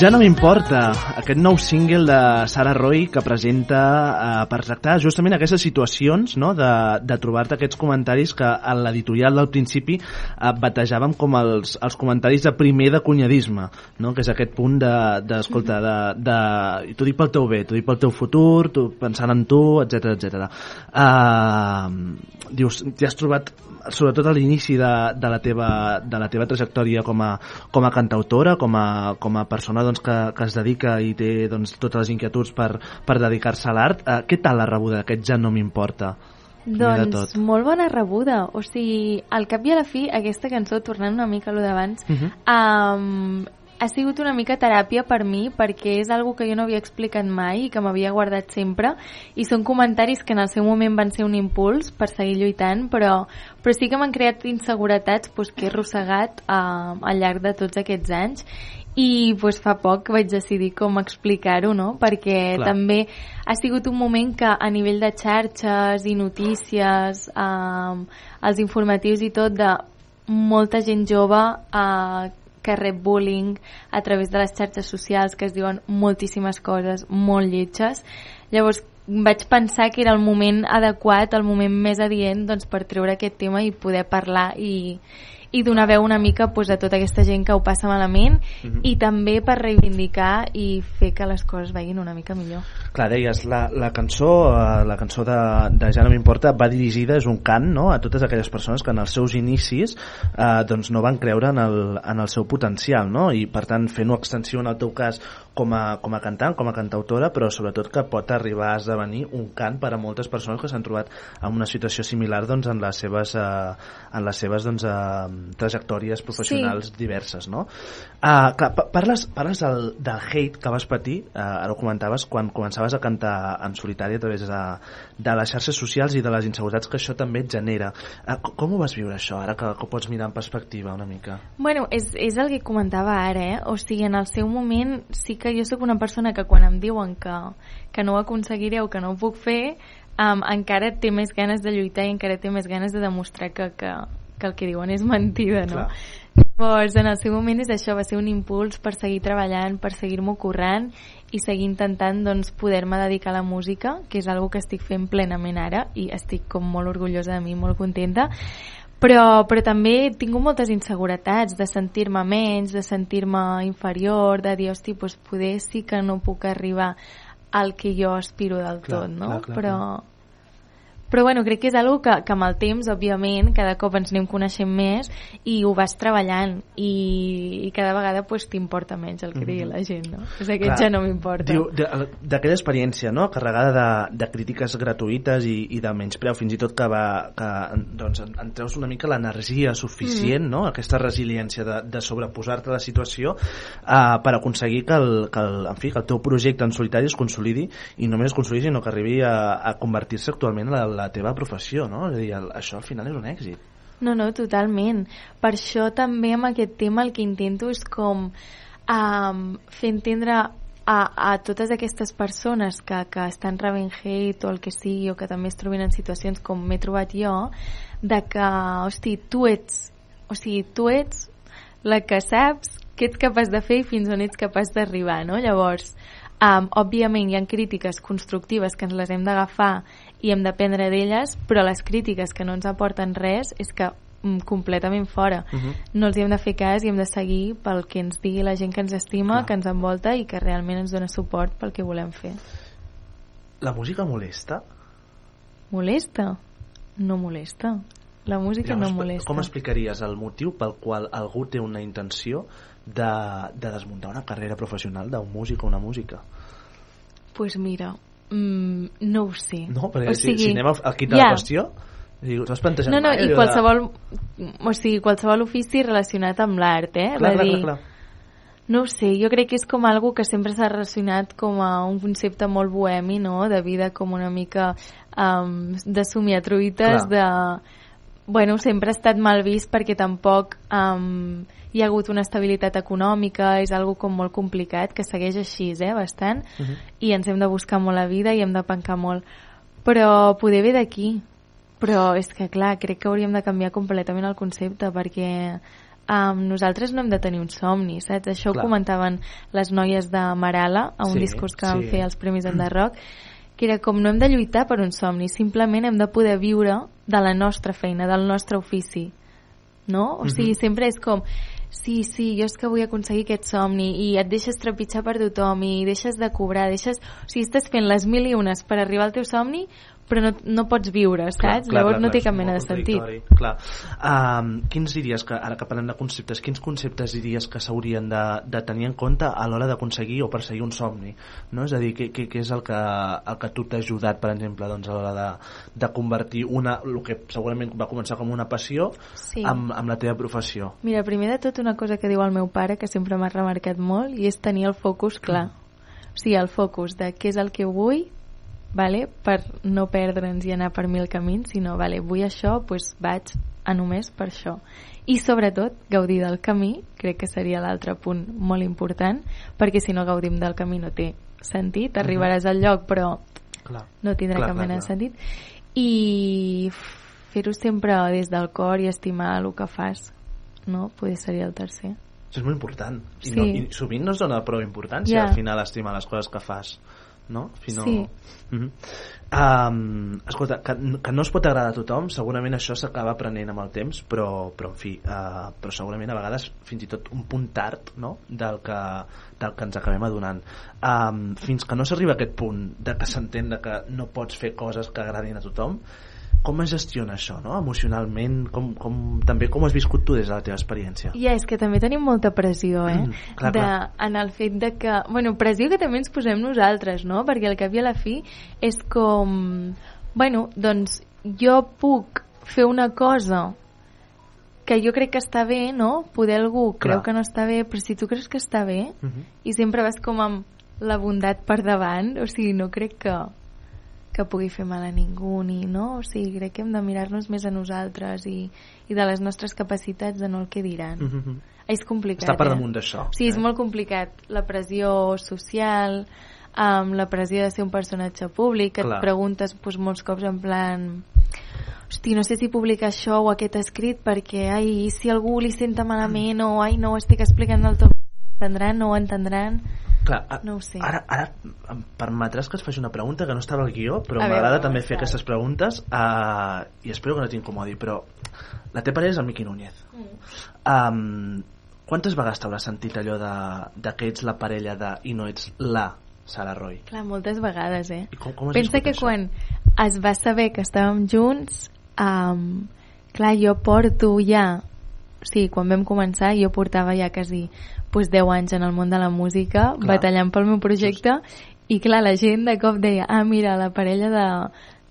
Speaker 5: Ja no
Speaker 4: m'importa, aquest nou single de Sara Roy que presenta eh, per tractar justament aquestes situacions no? de, de trobar-te aquests comentaris que a l'editorial del principi eh, batejàvem com els, els comentaris de primer de cunyadisme, no? que és aquest punt de, de de, de, t'ho dic pel teu bé, t'ho dic pel teu futur, tu, pensant en tu, etc etc. Uh, dius, t'hi has trobat sobretot a l'inici de, de, la teva, de la teva trajectòria com a, com a cantautora, com a, com a persona doncs, que, que es dedica i té doncs, totes les inquietuds per, per dedicar-se a l'art. Eh, què tal la rebuda d'aquest ja no m'importa?
Speaker 19: Doncs molt bona rebuda. O sigui, al cap i a la fi, aquesta cançó, tornant una mica a lo d'abans,
Speaker 4: Mhm.
Speaker 19: um, ha sigut una mica teràpia per mi perquè és algo que jo no havia explicat mai i que m'havia guardat sempre i són comentaris que en el seu moment van ser un impuls per seguir lluitant però, però sí que m'han creat inseguretats pues, que he arrossegat uh, al llarg de tots aquests anys i pues, fa poc vaig decidir com explicar-ho, no? Perquè
Speaker 20: Clar.
Speaker 19: també ha sigut un moment que a nivell de xarxes i notícies, eh, els informatius i tot, de molta gent jove eh, que rep bullying a través de les xarxes socials que es diuen moltíssimes coses molt lletges. Llavors vaig pensar que era el moment adequat, el moment més adient doncs, per treure aquest tema i poder parlar i, i donar veu una mica pues, a tota aquesta gent que ho passa malament
Speaker 4: Mhm.
Speaker 19: i també per reivindicar i fer que les coses vagin una mica millor.
Speaker 4: Clar, deies, la, la cançó, eh, la cançó de, de Ja no m'importa va dirigida, és un cant no? a totes aquelles persones que en els seus inicis eh, doncs no van creure en el, en el seu potencial no? i per tant fent-ho extensiu en el teu cas com a, com a cantant, com a cantautora però sobretot que pot arribar a esdevenir un cant per a moltes persones que s'han trobat en una situació similar doncs, en les seves, eh, en les seves doncs, eh, trajectòries professionals
Speaker 19: Sí.
Speaker 4: diverses no? Uh, clar, pa- parles, parles del, del hate que vas patir, uh, ara ho comentaves, quan començaves a cantar en solitari a través de, de les xarxes socials i de les inseguretats que això també et genera. Uh, com ho vas viure això, ara que, que ho pots mirar en perspectiva una mica?
Speaker 19: Bueno, és, és el que comentava ara, eh? O sigui, en el seu moment sí que jo sóc una persona que quan em diuen que, que no ho aconseguiré o que no ho puc fer, um, encara té més ganes de lluitar i encara té més ganes de demostrar que, que, que el que diuen és mentida, no?
Speaker 20: Clar.
Speaker 19: Llavors, en el seu moment és això, va ser un impuls per seguir treballant, per seguir-m'ho currant i seguir intentant doncs, poder-me dedicar a la música, que és algo que estic fent plenament ara i estic com molt orgullosa de mi, molt contenta, però, però també he tingut moltes inseguretats de sentir-me menys, de sentir-me inferior, de dir, hosti, doncs poder sí que no puc arribar al que jo aspiro del
Speaker 20: Clar,
Speaker 19: tot, no?
Speaker 20: clar, clar,
Speaker 19: però,
Speaker 20: clar.
Speaker 19: Però bueno, crec que és algo que, que amb el temps, òbviament, cada cop ens anem coneixent més i ho vas treballant i, i cada vegada pues, t'importa menys el que digui
Speaker 4: Mhm.
Speaker 19: la gent, no? És aquest
Speaker 4: Clar,
Speaker 19: ja no m'importa.
Speaker 4: D'aquella experiència no? carregada de, de crítiques gratuïtes i, i de menyspreu, fins i tot que, va, que doncs, en, en treus una mica l'energia suficient,
Speaker 19: Mm.
Speaker 4: no? aquesta resiliència de, de sobreposar-te a la situació uh, per aconseguir que el, que, el, en fi, que el teu projecte en solitari es consolidi i no només es consolidi, sinó que arribi a, a convertir-se actualment en la, la teva professió. No? És a dir, el, això al final és un èxit.
Speaker 19: No, no, totalment. Per això també amb aquest tema el que intento és com um, fer entendre a, a totes aquestes persones que, que estan rebent hate o el que sigui o que també es trobin en situacions com m'he trobat jo de que, hosti, tu ets o sigui, tu ets la que saps què ets capaç de fer i fins on ets capaç d'arribar, no? Llavors, um, òbviament hi ha crítiques constructives que ens les hem d'agafar i hem d'aprendre d'elles, però les crítiques que no ens aporten res és que mm, completament fora.
Speaker 4: Mhm.
Speaker 19: Uh -huh. No els hi hem de fer cas i hem de seguir pel que ens digui la gent que ens estima,
Speaker 4: Clar.
Speaker 19: que ens envolta i que realment ens dona suport pel que volem fer.
Speaker 4: La música molesta?
Speaker 19: Molesta? No molesta. La música
Speaker 4: Llavors,
Speaker 19: no molesta.
Speaker 4: Com explicaries el motiu pel qual algú té una intenció de, de desmuntar una carrera professional d'un músic o una música?
Speaker 19: pues mira, mm, no ho sé.
Speaker 4: No? Perquè
Speaker 19: o
Speaker 4: si, si anem al kit de
Speaker 19: ja.
Speaker 4: la qüestió, t'has plantejat
Speaker 19: No, no,
Speaker 4: mai
Speaker 19: i
Speaker 4: allò de-
Speaker 19: qualsevol, o sigui, qualsevol ofici relacionat amb l'art, eh?
Speaker 4: Clar, clar,
Speaker 19: dir,
Speaker 4: clar, clar.
Speaker 19: No ho sé, jo crec que és com algo que sempre s'ha relacionat com a un concepte molt bohemi, no?, de vida com una mica um, de somiar truites,
Speaker 21: Clar.
Speaker 19: de... Bueno, sempre ha estat mal vist perquè tampoc um, hi ha hagut una estabilitat econòmica, és algo com molt complicat, que segueix així, eh, bastant,
Speaker 21: Mhm.
Speaker 19: i ens hem de buscar molt la vida i hem de pencar molt. Però poder ve d'aquí. Però és que, clar, crec que hauríem de canviar completament el concepte perquè um, nosaltres no hem de tenir un somni, saps? Això
Speaker 21: Clar.
Speaker 19: ho comentaven les noies de Marala a un
Speaker 21: Sí,
Speaker 19: discurs que van
Speaker 21: sí.
Speaker 19: fer als Premis de <clears throat> Rock que era com no hem de lluitar per un somni, simplement hem de poder viure de la nostra feina, del nostre ofici. No? O sigui,
Speaker 21: Mhm.
Speaker 19: sempre és com sí, sí, jo és que vull aconseguir aquest somni i et deixes trepitjar per tothom i deixes de cobrar, deixes... O sigui, estàs fent les mil i unes per arribar al teu somni però no, no pots viure, saps? Llavors no té cap mena de sentit.
Speaker 4: Clar. Um, quins diries que, ara que parlem de conceptes, quins conceptes diries que s'haurien de, de tenir en compte a l'hora d'aconseguir o perseguir un somni? No? És a dir, què, què, què és el que, el que tu t'ha ajudat, per exemple, doncs, a l'hora de, de convertir una, el que segurament va començar com una passió
Speaker 19: Sí.
Speaker 4: amb, amb la teva professió?
Speaker 19: Mira, primer de tot una cosa que diu el meu pare que sempre m'ha remarcat molt i és tenir el focus clar. O sigui, el focus de què és el que vull vale? per no perdre'ns i anar per mil camins, sinó, vale, vull això, doncs vaig a només per això. I sobretot, gaudir del camí, crec que seria l'altre punt molt important, perquè si no gaudim del camí no té sentit, arribaràs al lloc però
Speaker 4: Clar.
Speaker 19: no tindrà
Speaker 4: Clar,
Speaker 19: cap
Speaker 4: clar,
Speaker 19: mena de sentit. I fer-ho sempre des del cor i estimar el que fas, no? Poder seria el tercer.
Speaker 4: Això és molt important. I,
Speaker 19: Sí.
Speaker 4: no, I sovint no es dona prou importància
Speaker 19: Ja.
Speaker 4: al final estimar les coses que fas. No? Si no...
Speaker 19: Sí.
Speaker 4: Mhm. um, escolta, que, que no es pot agradar a tothom, segurament això s'acaba aprenent amb el temps, però, però en fi, uh, però segurament a vegades fins i tot un punt tard no? del, que, del que ens acabem adonant. Um, fins que no s'arriba a aquest punt de que s'entén que no pots fer coses que agradin a tothom, com es gestiona això, no? emocionalment, com, com, també com has viscut tu des de la teva experiència?
Speaker 19: Ja, és que també tenim molta pressió, eh?
Speaker 4: Mm, clar,
Speaker 19: de,
Speaker 4: clar.
Speaker 19: En el fet de que... Bueno, pressió que també ens posem nosaltres, no? Perquè al cap i a la fi és com... Bueno, doncs jo puc fer una cosa que jo crec que està bé, no? Poder algú creu
Speaker 21: Clar.
Speaker 19: que no està bé, però si tu creus que està bé
Speaker 4: Mhm.
Speaker 19: i sempre vas com amb la bondat per davant, o sigui, no crec que que pugui fer mal a ningú ni no, o sigui, crec que hem de mirar-nos més a nosaltres i, i de les nostres capacitats de no el que diran
Speaker 4: Mhm.
Speaker 19: és complicat
Speaker 4: Està per
Speaker 19: eh?
Speaker 4: damunt d'això,
Speaker 19: sí, és
Speaker 4: eh?
Speaker 19: molt complicat la pressió social um, la pressió de ser un personatge públic que
Speaker 4: Clar.
Speaker 19: et preguntes doncs, molts cops en plan hosti, no sé si publicar això o aquest escrit perquè ai, si algú li senta malament o ai, no ho estic explicant del tot entendran, no ho entendran
Speaker 4: Clar, a,
Speaker 19: no ho sé
Speaker 4: ara, ara em permetràs que es faci una pregunta que no estava al guió, però m'agrada també fer aquestes preguntes uh, i espero que no t'incomodi, però la teva parella és el Miqui Núñez. Um, quantes vegades t'hauràs sentit allò de, de que ets la parella de i no ets la Sara Roy?
Speaker 19: Clar, moltes vegades, eh?
Speaker 4: com- com
Speaker 19: Pensa que
Speaker 4: això?
Speaker 19: quan es va saber que estàvem junts, um, clar, jo porto ja... O sigui, quan vam començar, jo portava ja quasi pues, 10 anys en el món de la música,
Speaker 21: Clar.
Speaker 19: batallant pel meu projecte, i clar, la gent de cop deia, ah, mira, la parella de,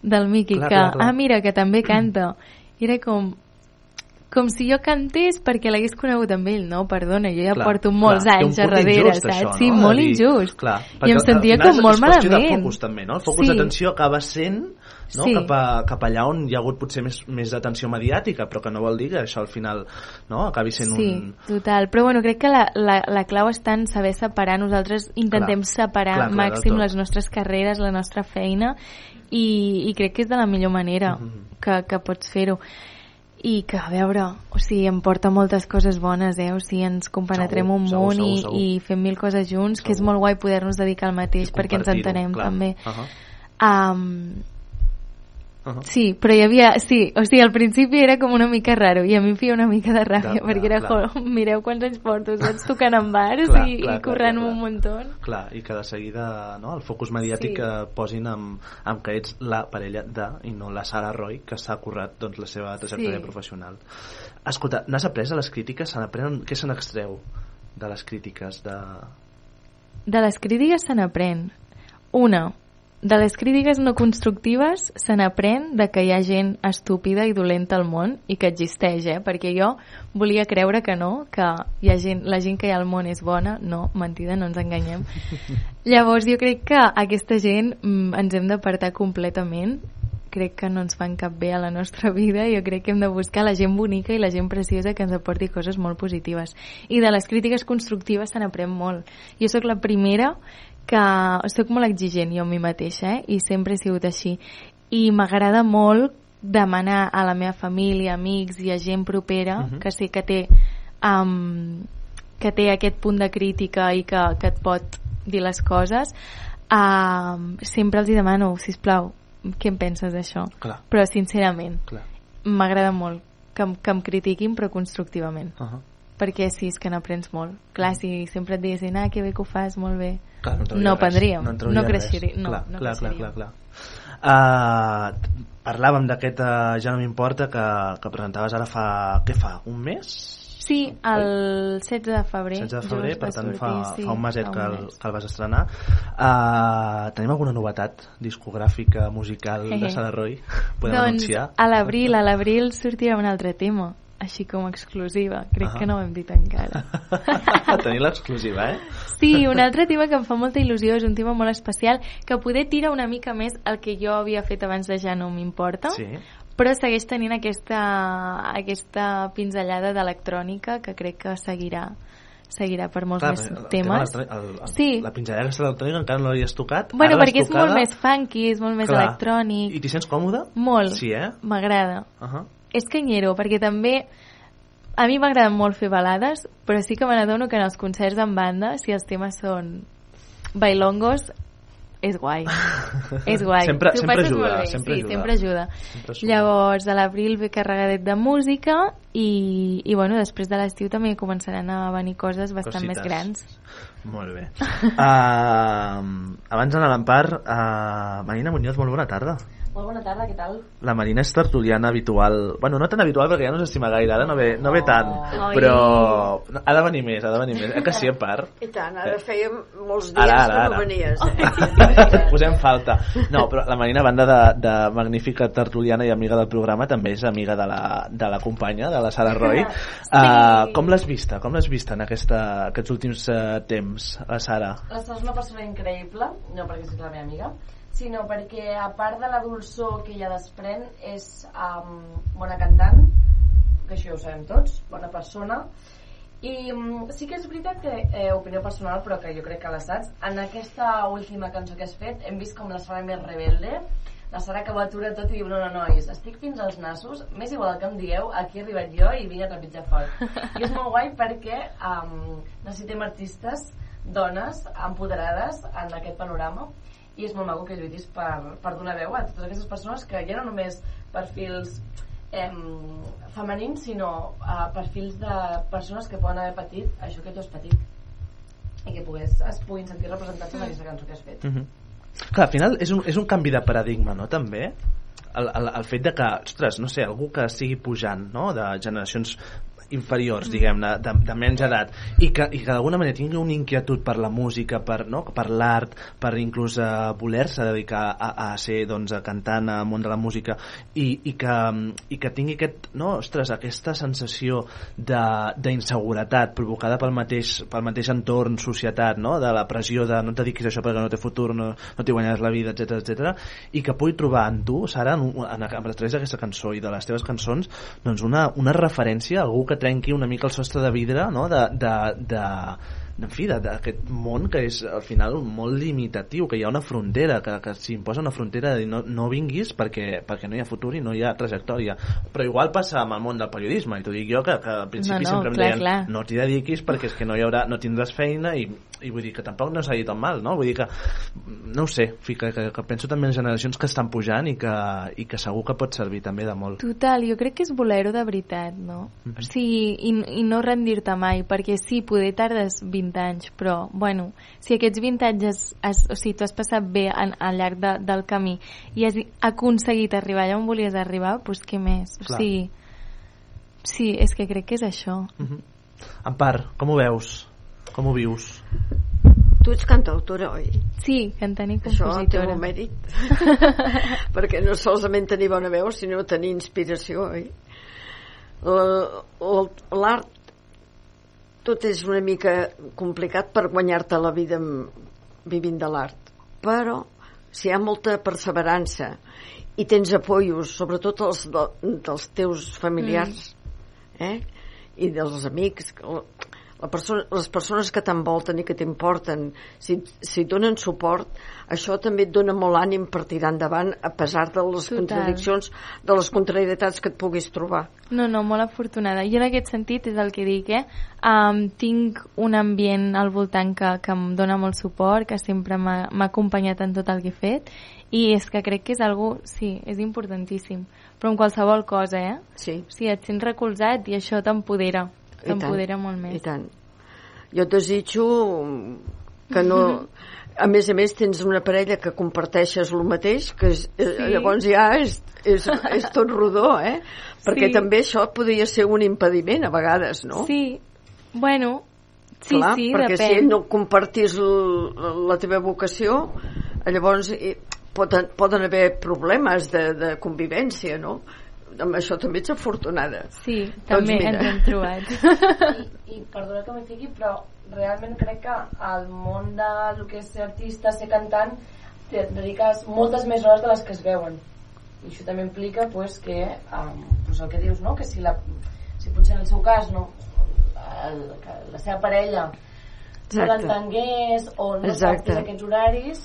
Speaker 19: del Miqui,
Speaker 21: Clar,
Speaker 19: que,
Speaker 21: clar, clar.
Speaker 19: ah, mira, que també canta. I era com, com si jo cantés perquè l'hagués conegut amb ell, no? Perdona, jo ja
Speaker 4: Clar,
Speaker 19: porto molts
Speaker 4: clar,
Speaker 19: anys a darrere, saps?
Speaker 4: això,
Speaker 19: sí,
Speaker 4: no?
Speaker 19: molt
Speaker 4: De dir-
Speaker 19: injust.
Speaker 4: Clar,
Speaker 19: I em sentia com molt
Speaker 4: és qüestió
Speaker 19: malament.
Speaker 4: de focus també, no? El focus
Speaker 19: Sí.
Speaker 4: d'atenció acaba sent no?
Speaker 19: Sí.
Speaker 4: cap, a, cap allà on hi ha hagut potser més, més atenció mediàtica, però que no vol dir que això al final no? acabi sent
Speaker 19: Sí,
Speaker 4: un...
Speaker 19: total. Però bueno, crec que la, la, la clau està en saber separar. Nosaltres intentem
Speaker 4: Clar.
Speaker 19: separar
Speaker 4: Clar, clar,
Speaker 19: màxim les nostres carreres, la nostra feina, i, i crec que és de la millor manera
Speaker 4: Mhm.
Speaker 19: que, que pots fer-ho. I que, a veure, o sigui, em porta moltes coses bones, eh? O sigui, ens compenetrem
Speaker 4: Segur,
Speaker 19: un
Speaker 4: segur,
Speaker 19: munt i,
Speaker 4: segur, segur.
Speaker 19: i fem mil coses junts, que és molt guai poder-nos dedicar al mateix perquè ens entenem
Speaker 4: clar.
Speaker 19: també.
Speaker 4: Uh-huh.
Speaker 19: Um,
Speaker 4: Uh-huh.
Speaker 19: Sí, però hi havia... Sí, o sigui, al principi era com una mica raro i a mi em feia una mica de ràbia
Speaker 4: Clar,
Speaker 19: perquè era,
Speaker 4: clar.
Speaker 19: mireu quants anys porto, saps? Tocant en bars
Speaker 4: Clar,
Speaker 19: i,
Speaker 4: clar,
Speaker 19: i
Speaker 4: clar, clar,
Speaker 19: un muntó.
Speaker 4: Clar, i que de seguida no, el focus mediàtic
Speaker 19: Sí.
Speaker 4: que posin amb, amb que ets la parella de i no la Sara Roy que s'ha currat doncs, la seva trajectòria
Speaker 19: Sí.
Speaker 4: professional escolta, n'has après a les crítiques? Se n'aprenen- què se n'extreu de les crítiques de...
Speaker 19: De les crítiques se n'aprèn. Una, de les crítiques no constructives se n'aprèn de que hi ha gent estúpida i dolenta al món i que existeix, eh? Perquè jo volia creure que no, que hi ha gent, la gent que hi ha al món és bona. No, mentida, no ens enganyem. <laughs> Llavors jo crec que aquesta gent mm, ens hem d'apartar completament crec que no ens fan cap bé a la nostra <laughs> vida jo crec que hem de buscar la gent bonica i la gent preciosa que ens aporti coses molt positives i de les crítiques constructives se n'aprèn molt jo sóc la primera que sóc molt exigent jo amb mi mateixa eh? i sempre he sigut així i m'agrada molt demanar a la meva família, amics i a gent propera
Speaker 21: Mhm.
Speaker 19: que sé que té um, que té aquest punt de crítica i que, que et pot dir les coses um, sempre els hi demano, si plau què en penses d'això? Però sincerament, m'agrada molt que, que em critiquin però constructivament.
Speaker 4: Uh -huh.
Speaker 19: Perquè sí, és que n'aprens molt. Clar, si sempre et diguessin, ah, que bé que ho fas, molt bé.
Speaker 4: Clar, no,
Speaker 19: no
Speaker 4: res,
Speaker 19: aprendríem,
Speaker 4: no,
Speaker 19: no, creixeríem. No,
Speaker 4: clar,
Speaker 19: no
Speaker 4: clar, clar, clar, clar. Uh, parlàvem d'aquest uh, Ja no m'importa que, que presentaves ara fa... què fa? Un mes?
Speaker 19: Sí, el 16 de febrer.
Speaker 4: 16 de febrer, per tant fa,
Speaker 19: sortir, sí,
Speaker 4: fa un meset
Speaker 19: fa
Speaker 4: que el, que el vas estrenar uh, tenim alguna novetat discogràfica, musical de <laughs> Roy? Podem
Speaker 19: doncs
Speaker 4: anunciar?
Speaker 19: a l'abril, a l'abril sortirà un altre tema així com exclusiva, crec
Speaker 4: Ah.
Speaker 19: que no ho hem dit encara <laughs>
Speaker 4: Tenir l'exclusiva, eh?
Speaker 19: Sí, un altre tema que em fa molta il·lusió és un tema molt especial que poder tira una mica més el que jo havia fet abans de Ja no m'importa
Speaker 4: Sí.
Speaker 19: però segueix tenint aquesta, aquesta pinzellada d'electrònica que crec que seguirà seguirà per molts
Speaker 4: Clar,
Speaker 19: més
Speaker 4: el
Speaker 19: temes
Speaker 4: el, el,
Speaker 19: Sí.
Speaker 4: La pinzellada aquesta electrònica encara no l'havies tocat.
Speaker 19: bueno,
Speaker 4: Ara
Speaker 19: perquè és
Speaker 4: tocada.
Speaker 19: molt més funky, és molt més
Speaker 4: Clar.
Speaker 19: electrònic
Speaker 4: I t'hi sents còmode?
Speaker 19: molt,
Speaker 4: Sí, eh?
Speaker 19: m'agrada
Speaker 4: Uh -huh.
Speaker 19: És canyero, perquè també a mi m'agrada molt fer balades, però sí que me n'adono que en els concerts en banda, si els temes són bailongos, és guai. <laughs> és guai.
Speaker 4: Sempre- sempre ajuda, sempre
Speaker 19: sí,
Speaker 4: ajuda.
Speaker 19: sempre ajuda.
Speaker 4: Sempre suma.
Speaker 19: Llavors, a l'abril ve carregadet de música i, i bueno, després de l'estiu també començaran a venir coses bastant més
Speaker 4: Cosites.
Speaker 19: grans.
Speaker 4: Molt bé. <laughs> Uh, abans d'anar a l'Empar, uh, Marina Muñoz, molt bona tarda.
Speaker 17: Molt bona tarda, què tal?
Speaker 4: La Marina és tertuliana habitual. Bueno, no tan habitual perquè ja no s'estima gaire, ara no ve, no ve tant.
Speaker 11: Ai.
Speaker 4: Però ha de venir més, ha de venir més. Eh que sí, Empar?
Speaker 11: I tant, ara fèiem molts dies
Speaker 4: Ara, ara,
Speaker 11: que
Speaker 4: ara.
Speaker 11: no venies. Eh? <laughs>
Speaker 4: Posem falta. No, però la Marina, a banda de, de magnífica tertuliana i amiga del programa, també és amiga de la, de la companya, de la Sara Roy. <laughs>
Speaker 17: Sí.
Speaker 4: Uh, com l'has vista? Com l'has vista en aquesta, aquests últims uh, temps, la Sara?
Speaker 17: La Sara és una persona increïble, no perquè sigui la meva amiga, sinó perquè a part de la dolçor que ella desprèn és um, bona cantant, que això ja ho sabem tots, bona persona, i um, sí que és veritat que, eh, opinió personal, però que jo crec que la saps, en aquesta última cançó que has fet hem vist com la Sara més rebelde, la Sara que ho atura tot i diu, no, no, nois, estic fins als nassos, m'és igual que em dieu, aquí he arribat jo i vinc a trepitjar fort. <laughs> I és molt guai perquè um, necessitem artistes, dones, empoderades en aquest panorama i és molt maco que lluitis per, per donar veu a totes aquestes persones que ja no només perfils em, femenins sinó uh, perfils de persones que poden haver patit això que tu has patit i que pogués, es puguin sentir representats en aquesta cançó que has fet
Speaker 4: Mm -hmm. Clar, al final és un, és un canvi de paradigma, no?, també? El, el, el fet de que, ostres, no sé, algú que estigui pujant, no?, de generacions inferiors, diguem-ne, de, de menys edat, i que, i que d'alguna manera tingui una inquietud per la música, per, no? per l'art, per inclús a voler-se dedicar a, a ser doncs, cantant al món de la música, i, i, que, i que tingui aquest, no, ostres, aquesta sensació d'inseguretat provocada pel mateix, pel mateix entorn, societat, no? de la pressió de no et dediquis a això perquè no té futur, no, no t'hi guanyaràs la vida, etc etc. i que pugui trobar en tu, Sara, en, un- en, a través d'aquesta cançó i de les teves cançons, doncs una, una referència algú que trenqui una mica el sostre de vidre no? de, de, de, en fi, d'aquest món que és al final molt limitatiu, que hi ha una frontera, que, que s'imposa una frontera de dir no, no vinguis perquè, perquè no hi ha futur i no hi ha trajectòria. Però igual passa amb el món del periodisme, i t'ho dic jo, que, que al principi
Speaker 19: No, no,
Speaker 4: sempre em
Speaker 19: clar,
Speaker 4: deien
Speaker 19: clar.
Speaker 4: no t'hi dediquis perquè és que no hi haurà, no tindràs feina i, i vull dir que tampoc no s'ha dit el mal, no? Vull dir que, no ho sé, que, que, que penso també en generacions que estan pujant i que, i que segur que pot servir també de molt.
Speaker 19: Total, jo crec que és voler-ho de veritat, no?
Speaker 4: Mhm.
Speaker 19: O sigui, i, i no rendir-te mai, perquè sí, poder tardes 20 anys, però, bueno, si aquests 20 anys, has, has, o sigui, tu has passat bé en, al llarg de, del camí i has aconseguit arribar allà on volies arribar, doncs què més? O sigui, sí, és que crec que és això.
Speaker 4: Mhm. Empar, com ho veus? Com ho vius?
Speaker 11: Tu ets cantautora, oi?
Speaker 19: Sí, cantant i
Speaker 11: Això té
Speaker 19: compositora.
Speaker 11: molt mèrit. <laughs> Perquè no solament tenir bona veu, sinó tenir inspiració, oi? La- la- L'art tot és una mica complicat per guanyar-te la vida vivint de l'art. Però si hi ha molta perseverança i tens apoyos, sobretot els de, dels teus familiars, eh? i dels amics, que la, persona, les persones que t'envolten i que t'importen, si, si et donen suport, això també et dona molt ànim per tirar endavant a pesar de les
Speaker 19: Total.
Speaker 11: contradiccions, de les contrarietats que et puguis trobar.
Speaker 19: No, no, molt afortunada. Jo en aquest sentit és el que dic, eh? Um, tinc un ambient al voltant que, que em dona molt suport, que sempre m'ha acompanyat en tot el que he fet, i és que crec que és algo, sí, és importantíssim. Però en qualsevol cosa, eh?
Speaker 11: Sí.
Speaker 19: Sí, et sents recolzat i això t'empodera. T'empodera molt més.
Speaker 11: I tant. Jo et desitjo que no... A més a més, tens una parella que comparteixes el mateix, que és, sí.
Speaker 19: Sí.
Speaker 11: llavors ja és, és, és tot rodó, eh? Perquè
Speaker 19: Sí.
Speaker 11: també això podria ser un impediment a vegades, no?
Speaker 19: Sí, bueno, sí,
Speaker 11: Clar,
Speaker 19: sí,
Speaker 11: perquè
Speaker 19: depèn.
Speaker 11: si no compartís la teva vocació, llavors eh, poden, poden haver problemes de, de convivència, no? Amb això també ets afortunada.
Speaker 19: Sí,
Speaker 11: Doncs
Speaker 19: també
Speaker 11: mira.
Speaker 19: ens hem trobat. <laughs>
Speaker 17: I, i perdona que m'hi fiqui, però realment crec que al món de lo que és ser artista, ser cantant, te dediques moltes més hores de les que es veuen. I això també implica pues, que, um, pues el que dius, no? que si, la, si potser en el seu cas no, el, que la seva parella no
Speaker 11: Exacte.
Speaker 17: l'entengués o no
Speaker 11: Exacte.
Speaker 17: aquests horaris,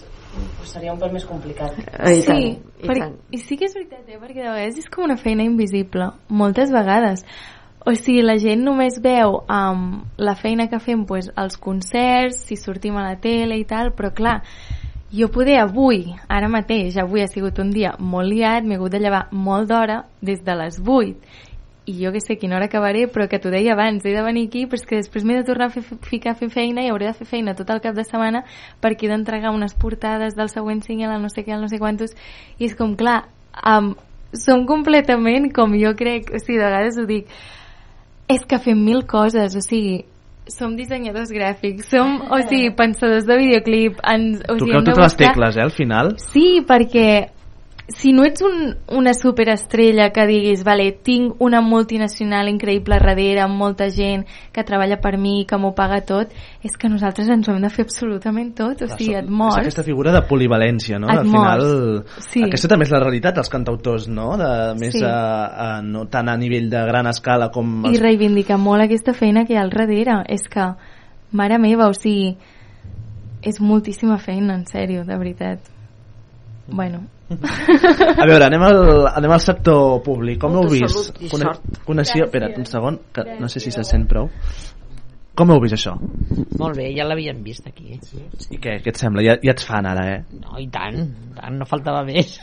Speaker 17: seria un pèl més complicat.
Speaker 11: I
Speaker 19: sí,
Speaker 11: tant, i tant.
Speaker 19: i sí que és veritat, eh? perquè de vegades és com una feina invisible, moltes vegades. O sigui, la gent només veu um, la feina que fem pues, als concerts, si sortim a la tele i tal, però clar, jo poder avui, ara mateix, avui ha sigut un dia molt liat, m'he hagut de llevar molt d'hora, des de les 8, i jo que sé quina hora acabaré, però que t'ho deia abans, he de venir aquí, però és que després m'he de tornar a fer, ficar a fer feina i hauré de fer feina tot el cap de setmana perquè he d'entregar unes portades del següent single, al no sé què, al no sé quantos, i és com, clar, um, som completament com jo crec, o sigui, de vegades ho dic, és que fem mil coses, o sigui, som dissenyadors gràfics, som, o sigui, <laughs> pensadors de videoclip, ens, o sigui,
Speaker 4: Toqueu totes les
Speaker 19: buscar-
Speaker 4: tecles, eh, al final.
Speaker 19: Sí, perquè si no ets un, una superestrella que diguis, vale, tinc una multinacional increïble darrere, amb molta gent que treballa per mi, que m'ho paga tot, és que nosaltres ens ho hem de fer absolutament tot, o sigui, et
Speaker 4: És
Speaker 19: mors.
Speaker 4: aquesta figura de polivalència, no?
Speaker 19: Et
Speaker 4: Al final,
Speaker 19: mors. Sí.
Speaker 4: aquesta també és la realitat dels cantautors, no? De, més
Speaker 19: Sí.
Speaker 4: a, a, no tant a nivell de gran escala com...
Speaker 19: I reivindicar molt aquesta feina que hi ha al darrere. És que, mare meva, o sigui, és moltíssima feina, en sèrio, de veritat. Bueno.
Speaker 4: A veure, anem al, anem al sector públic. Com heu vist?
Speaker 11: sort.
Speaker 4: Coneixia... Espera't, un segon, que no sé si se sent prou. Com heu vist això?
Speaker 13: Molt bé, ja l'havien vist aquí.
Speaker 4: I què, què et sembla? Ja, ja ets fan ara, eh?
Speaker 13: No, i tant, tant, no faltava més.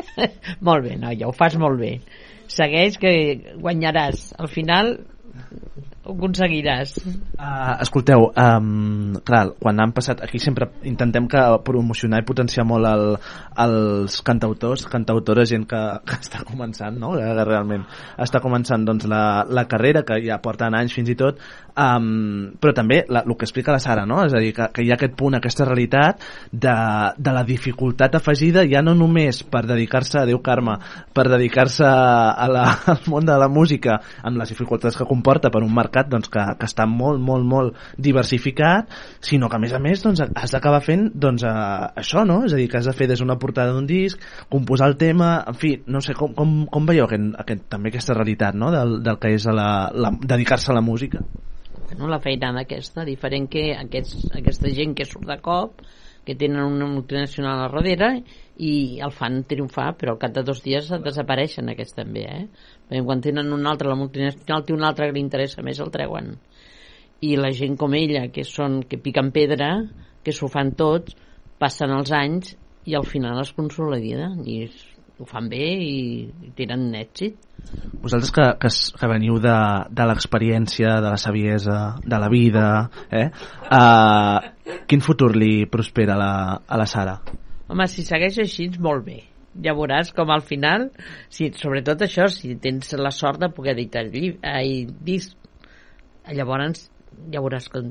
Speaker 13: <laughs> molt bé, no, ja ho fas molt bé. Segueix que guanyaràs. Al final ho aconseguiràs.
Speaker 4: Uh, escolteu, um, clar, quan han passat aquí sempre intentem que promocionar i potenciar molt el, els cantautors, cantautores, gent que, que està començant, no? que realment està començant doncs, la, la carrera, que ja porten anys fins i tot, um, però també la, el que explica la Sara, no? és a dir, que, que hi ha aquest punt, aquesta realitat de, de la dificultat afegida ja no només per dedicar-se, a Déu Carme, per dedicar-se al món de la música amb les dificultats que comporta per un mercat doncs, que, que està molt, molt, molt diversificat, sinó que a més a més doncs, has d'acabar fent doncs, uh, això, no? És a dir, que has de fer des d'una portada d'un disc, composar el tema, en fi, no sé, com, com, com veieu aquest, aquest, també aquesta realitat no? del, del que és la, dedicar-se a la música?
Speaker 13: no, la feinada aquesta, diferent que aquests, aquesta gent que surt de cop, que tenen una multinacional a darrere i el fan triomfar, però al cap de dos dies desapareixen aquests també, eh? Perquè quan tenen un altre, la multinacional té un altre que li interessa més, el treuen. I la gent com ella, que són que piquen pedra, que s'ho fan tots, passen els anys i al final es consoliden i ho fan bé i, i tenen èxit.
Speaker 4: Vosaltres que, que, que veniu de, de l'experiència, de la saviesa, de la vida, eh? Uh, quin futur li prospera a la, a la Sara?
Speaker 13: Home, si segueix així, molt bé. Ja veuràs com al final, si, sobretot això, si tens la sort de poder editar el llibre, eh, disc, llavors ja veuràs com